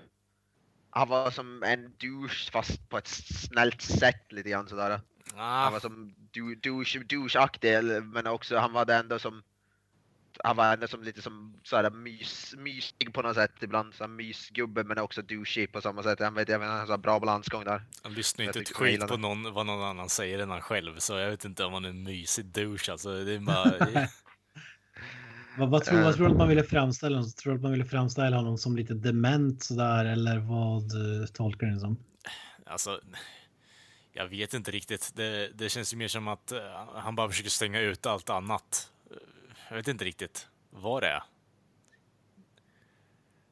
Han var som en douche fast på ett snällt sätt lite grann sådär. Ah. Han var som douche, doucheaktig men också han var det ändå som han var ändå som lite som såhär mys, mysig på något sätt ibland. Så mysgubbe men också douchey på samma sätt. Han vet, jag vet, han har bra balansgång där. Han lyssnar inte ett skit på någon, vad någon annan säger än han själv. Så jag vet inte om han är en mysig douche alltså. Det är bara... vad, vad, tror, vad tror du att man ville framställa honom? Tror du att man ville framställa honom som lite dement sådär eller vad tolkar du det som? Alltså, jag vet inte riktigt. Det, det känns ju mer som att uh, han bara försöker stänga ut allt annat. Jag vet inte riktigt vad det är.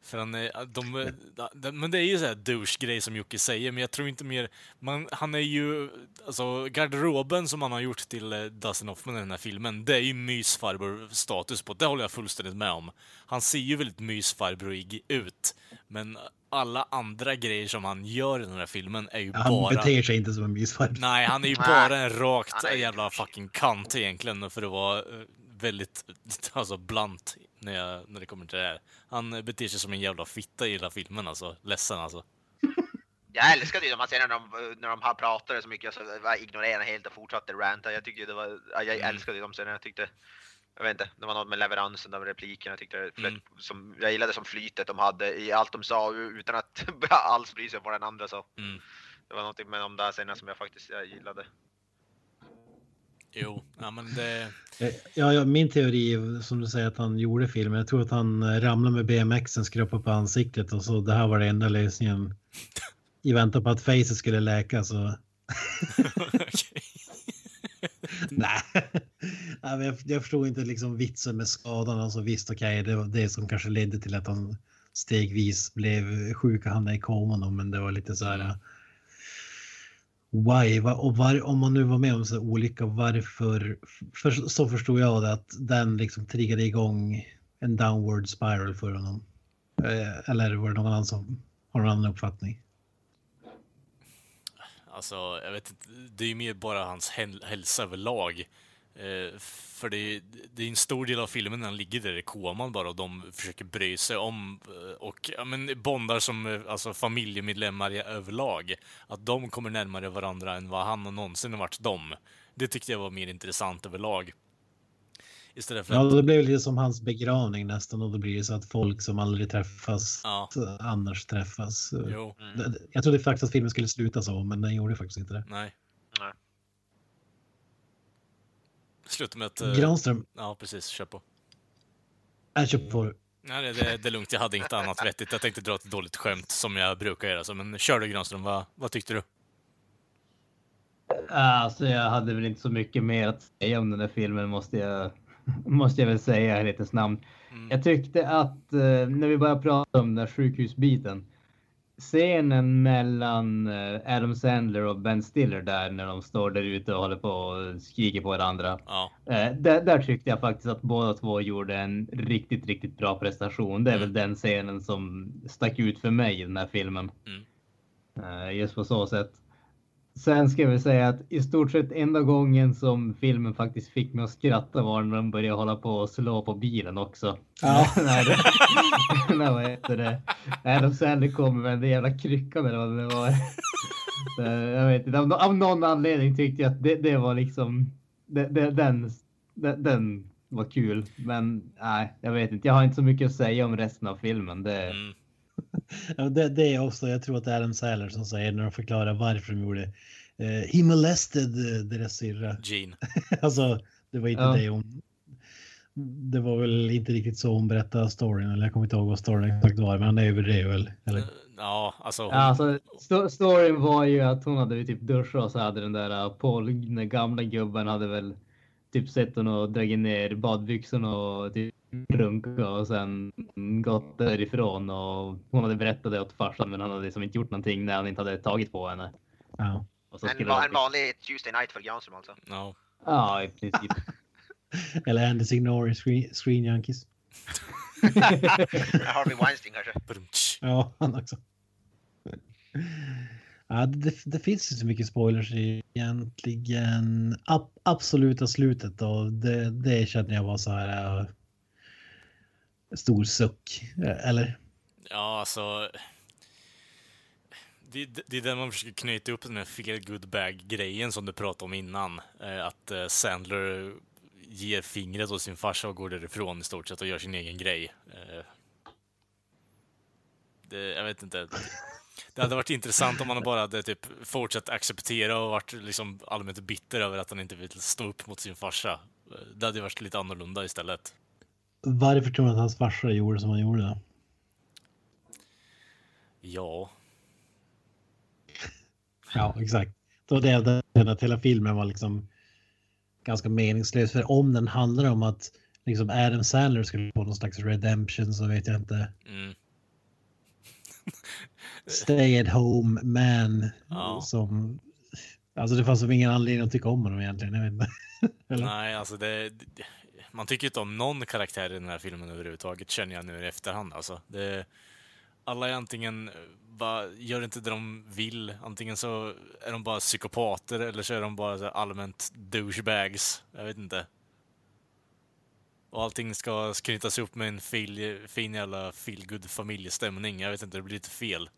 För han är, de, de, men det är ju så här douche-grej som Jocke säger, men jag tror inte mer... Man, han är ju... Alltså, garderoben som han har gjort till eh, Dustin Hoffman i den här filmen, det är ju mysfarbror-status på. Det håller jag fullständigt med om. Han ser ju väldigt mysfarbrorig ut, men alla andra grejer som han gör i den här filmen är ju han bara... Han beter sig inte som en mysfarbror. Nej, han är ju bara en rakt jävla fucking kant egentligen, för att vara eh, väldigt alltså, blunt när, jag, när det kommer till det här. Han beter sig som en jävla fitta i hela filmen alltså. Ledsen alltså. Jag älskade ju de här scenerna när de, när de här pratade så mycket, så jag ignorerade helt och fortsatte ranta. Jag tyckte det var, jag mm. älskade de scenerna. Jag tyckte, jag vet inte, det var något med leveransen av replikerna. Jag, tyckte, mm. som, jag gillade som flytet de hade i allt de sa utan att alls bry sig om vad den andra sa. Mm. Det var något med de där scenerna som jag faktiskt jag gillade. Jo, ja men det... Eh, ja, ja, min teori som du säger att han gjorde filmen. Jag tror att han eh, ramlade med BMXen, skrapade på ansiktet och så det här var det enda lösningen. I väntan på att facet skulle läka så... Nej. jag, jag förstod inte liksom vitsen med skadan. Alltså visst, okej, okay, det var det som kanske ledde till att han stegvis blev sjuk och hamnade i koma. Men det var lite så här. Why? Och var, om man nu var med om så olika, varför? För, så förstod jag det att den liksom triggade igång en downward spiral för honom. Eh, eller var det någon annan som har en annan uppfattning? Alltså, jag vet inte. Det är ju mer bara hans hälsa överlag. Eh, för det är, det är en stor del av filmen när han ligger där i koman bara och de försöker bry sig om eh, och ja, men bondar som eh, alltså, familjemedlemmar överlag. Att de kommer närmare varandra än vad han och någonsin har varit dem. Det tyckte jag var mer intressant överlag. Istället för ja, att... det blev lite som hans begravning nästan och då blir det så att folk som aldrig träffas ja. annars träffas. Jo. Mm. Jag trodde faktiskt att filmen skulle sluta så, men den gjorde faktiskt inte det. Nej. Nej. Sluta med att... Uh... Granström. Ja, precis. Kör på. Jag kör på. Nej, det, det, det är lugnt. Jag hade inte annat vettigt. Jag tänkte dra ett dåligt skämt som jag brukar göra. Så, men kör du Granström. Vad, vad tyckte du? Alltså, jag hade väl inte så mycket mer att säga om den där filmen måste jag måste jag väl säga i rättens namn. Mm. Jag tyckte att eh, när vi började prata om den där sjukhusbiten. Scenen mellan eh, Adam Sandler och Ben Stiller där när de står där ute och håller på och skriker på varandra. Ja. Eh, där, där, tyckte jag faktiskt att båda två gjorde en riktigt, riktigt bra prestation. Det är mm. väl den scenen som stack ut för mig i den här filmen. Mm. Eh, just på så sätt. Sen ska vi säga att i stort sett enda gången som filmen faktiskt fick mig att skratta var när de började hålla på och slå på bilen också. Ja. när, när vad heter det? Adam Sandler kommer med den jävla kryckan eller vad det var. jag vet inte, av, av någon anledning tyckte jag att det, det var liksom det, det, den, den, den var kul. Men nej, jag vet inte. Jag har inte så mycket att säga om resten av filmen. Det, mm. Det, det är också, jag tror att det är Adam Sandler som säger när de förklarar varför de gjorde eh, He molested eh, deras syrra. Gene. alltså, det var inte ja. det hon... Det var väl inte riktigt så hon berättade storyn, eller jag kommer inte ihåg vad storyn exakt var, men han överdrev väl? Eller? Uh, ja, alltså. Hon... Ja, alltså st storyn var ju att hon hade typ duschat och så hade den där uh, Paul, den gamla gubben, hade väl typ sett henne och dragit ner badbyxorna och typ runka och sen gått därifrån och hon hade berättat det åt farsan men han hade liksom inte gjort någonting när han inte hade tagit på henne. Ja. en, va en vanlig Tuesday night för Granström alltså? No. Ja, i princip. Eller Andy Signori, Screen, screen Junkies. Harvey Weinstein kanske? ja, han också. Ja, det, det finns inte så mycket spoilers egentligen. Ab absoluta slutet då, det, det känner jag var så här. Stor suck, eh, eller? Ja, alltså. Det, det är den man försöker knyta upp den här feel good bag-grejen som du pratade om innan. Eh, att eh, Sandler ger fingret åt sin farsa och går därifrån i stort sett och gör sin egen grej. Det, jag vet inte. Det hade varit intressant om han bara hade typ fortsatt acceptera och varit liksom allmänt bitter över att han inte vill stå upp mot sin farsa. Det hade varit lite annorlunda istället. Varför tror du att hans farsa gjorde som han gjorde? Ja. Ja, exakt. Då det jag att hela filmen var liksom ganska meningslös. För om den handlar om att liksom Adam Sandler skulle få någon slags redemption så vet jag inte. Mm. Stay at home man ja. som... Alltså det fanns ingen anledning att tycka om honom egentligen. Jag vet inte. Nej, alltså det, det man tycker inte om någon karaktär i den här filmen överhuvudtaget, känner jag nu i efterhand. Alltså. Det, alla är antingen bara, gör inte det de vill. Antingen så är de bara psykopater eller så är de bara så allmänt douchebags. Jag vet inte. Och allting ska knytas upp med en fil, fin jävla feelgood familjestämning. Jag vet inte, det blir lite fel.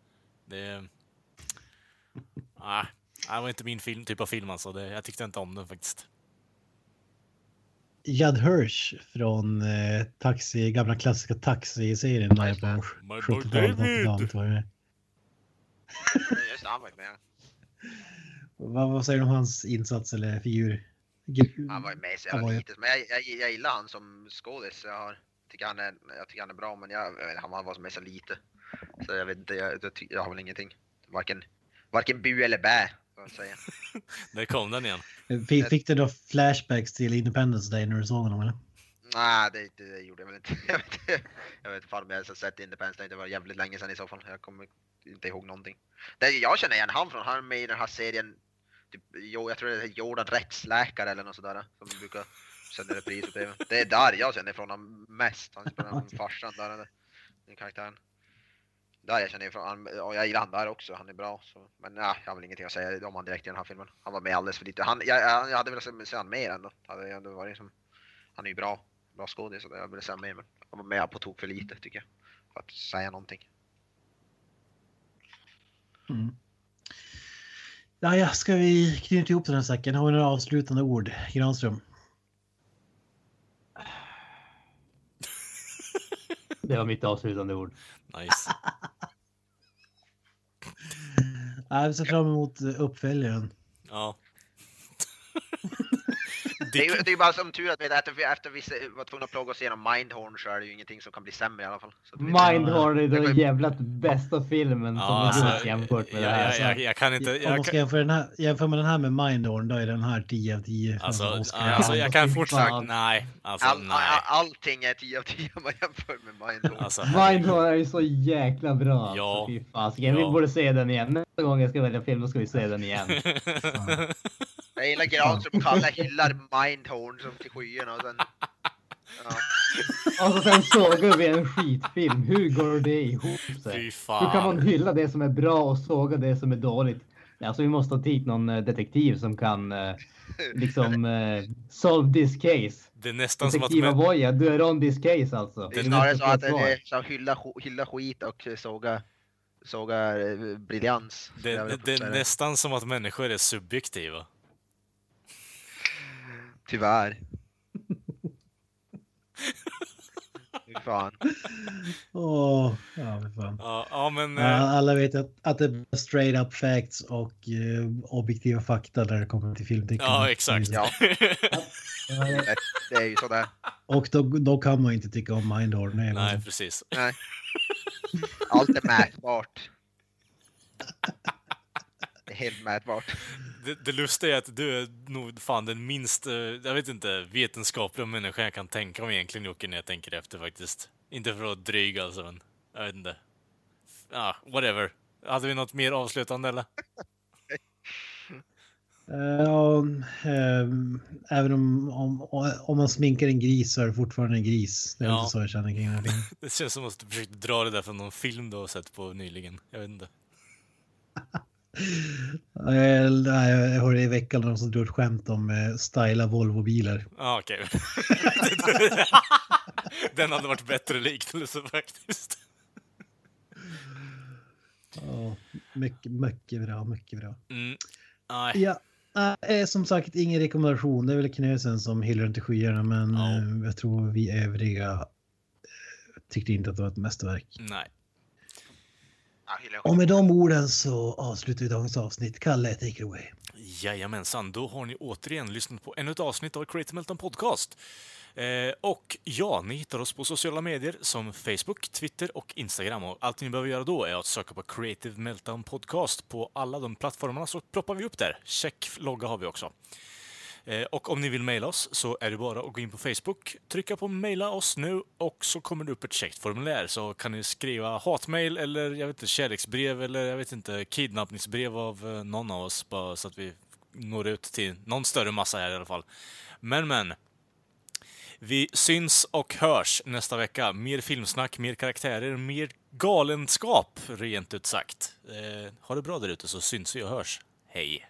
Det... Nej, det var inte min film, typ av film alltså. Det, jag tyckte inte om den faktiskt. Judd Hirsch från eh, taxi, gamla klassiska Taxi-serien där på 70-talet, var med. Just han var med. Vad, vad säger du om hans insats eller figur? Han var ju med så jävla lite, men jag, jag, jag gillar han som skådis. Jag tycker han är, jag tycker han är bra, men jag, han var med så lite. Så jag vet inte, jag, jag, jag har väl ingenting. Varken, varken bu eller bä jag säga. Där kom den igen. Fick, fick du då flashbacks till Independence Day när du såg honom eller? Nej, det, det, det gjorde jag väl inte. Jag vet, inte- jag vet fan om jag ens har sett Independence Day. Det var jävligt länge sedan i så fall. Jag kommer inte ihåg någonting. Det, jag känner igen han från, han är med i den här serien. Typ, jo, jag tror det är Jordan Rättsläkare eller något sådär. Som brukar sända repris på TV. Det är där jag känner ifrån honom mest. Han spelar farsan där, den karaktären. Där jag känner ifrån, han, och jag gillar han där också, han är bra. Så. Men ja, jag har väl ingenting att säga om han direkt i den här filmen. Han var med alldeles för lite. Han, jag, jag, hade velat se, han mer ändå. Hade ändå varit som, han är ju bra, bra skådis jag ville se mer. Men han var med på tok för lite tycker jag. För att säga någonting. Mm. Ja, ja, ska vi knyta ihop den här säcken? Har vi några avslutande ord, Granström? Det var mitt avslutande ord. Nice. Ja, vi ser fram emot uppföljaren. Ja. Det är, ju- det är bara som tur att vet, efter, vi- efter vi var tvungna att plåga oss igenom Mindhorn så är det ju ingenting som kan bli sämre i alla fall. Vi- Mindhorn är Det den jävla bästa filmen som Ja, har alltså, gjorts jämfört med det jag, här. jag, jag, jag kan inte... Om Jag man ska jämföra, den här, jämför med den här med Mindhorn, då är den här 10 av 10. alltså, alltså, jag kan fortfarande... Nej. Alltså, All, nej. all, allting är 10 av 10 om man jämför med Mindhorn. Alltså, Mindhorn är ju så jäkla bra. Ja. Alltså, fy fasiken. Vi Ja. borde se den igen. Nästa gång jag ska välja film då ska vi se den igen. Jag gillar Granström kallar hyllar Mindhorn som till skyarna och sen... Ja. Och så sen sågar vi en skitfilm. Hur går det ihop sig? Hur kan man hylla det som är bra och såga det som är dåligt? Alltså vi måste ha dit någon eh, detektiv som kan eh, liksom eh, solve this case. Det är nästan som att... Avoya, du är on this case alltså. Det är snarare så att det är så hylla, hylla skit och såga, såga eh, briljans. det, det, det är nästan som att människor är subjektiva. Tyvärr. Fan. Åh, ja, fan. Ja, ja men... Ja, eh, alla vet att, att det är straight up facts och eh, objektiva fakta när det kommer till filmtyckande. Ja, exakt. Ja. Det, det är ju sådär. Och då, då kan man inte tycka om Mindhorn. Nej, Nej, precis. Nej. Allt är mätbart. Det helt mätbart. Det, det lustiga är att du är nog fan den minst, eh, jag vet inte, vetenskapliga människan jag kan tänka mig egentligen Jocke när jag tänker efter faktiskt. Inte för att vara dryg alltså, men jag vet inte. Ja, whatever. Hade vi något mer avslutande eller? Eh, ja, ehm, även om, om, om man sminkar en gris så är det fortfarande en gris. Det är Ja. inte så jag känner kring filmen. Det känns som att du försökte dra det där från någon film du har sett på nyligen. Jag vet inte. Nej, Jag hörde i veckan någon som drog ett skämt om eh, styla Volvo-bilar. Ja, okej. Den hade varit bättre liknelse faktiskt. Ja, mycket, mycket bra, mycket bra. Mm. Ja, eh, som sagt ingen rekommendation. Det är väl Knösen som hyllar den till skyarna, men eh, jag tror vi övriga tyckte inte att det var ett mästerverk. Nej. Och med de orden så avslutar vi dagens avsnitt. Kalle, take it away. Jajamensan, då har ni återigen lyssnat på ännu ett avsnitt av Creative Meltdown Podcast. Eh, och ja, ni hittar oss på sociala medier som Facebook, Twitter och Instagram. Och allt ni behöver göra då är att söka på Creative Meltdown Podcast på alla de plattformarna så ploppar vi upp där. Check logga har vi också. Eh, och om ni vill mejla oss så är det bara att gå in på Facebook, trycka på mejla oss nu och så kommer det upp ett checkformulär så kan ni skriva hatmejl eller jag vet inte, kärleksbrev eller jag vet inte, kidnappningsbrev av eh, någon av oss bara så att vi når ut till någon större massa här i alla fall. Men men. Vi syns och hörs nästa vecka. Mer filmsnack, mer karaktärer, mer galenskap rent ut sagt. Eh, ha det bra där ute så syns vi och hörs. Hej!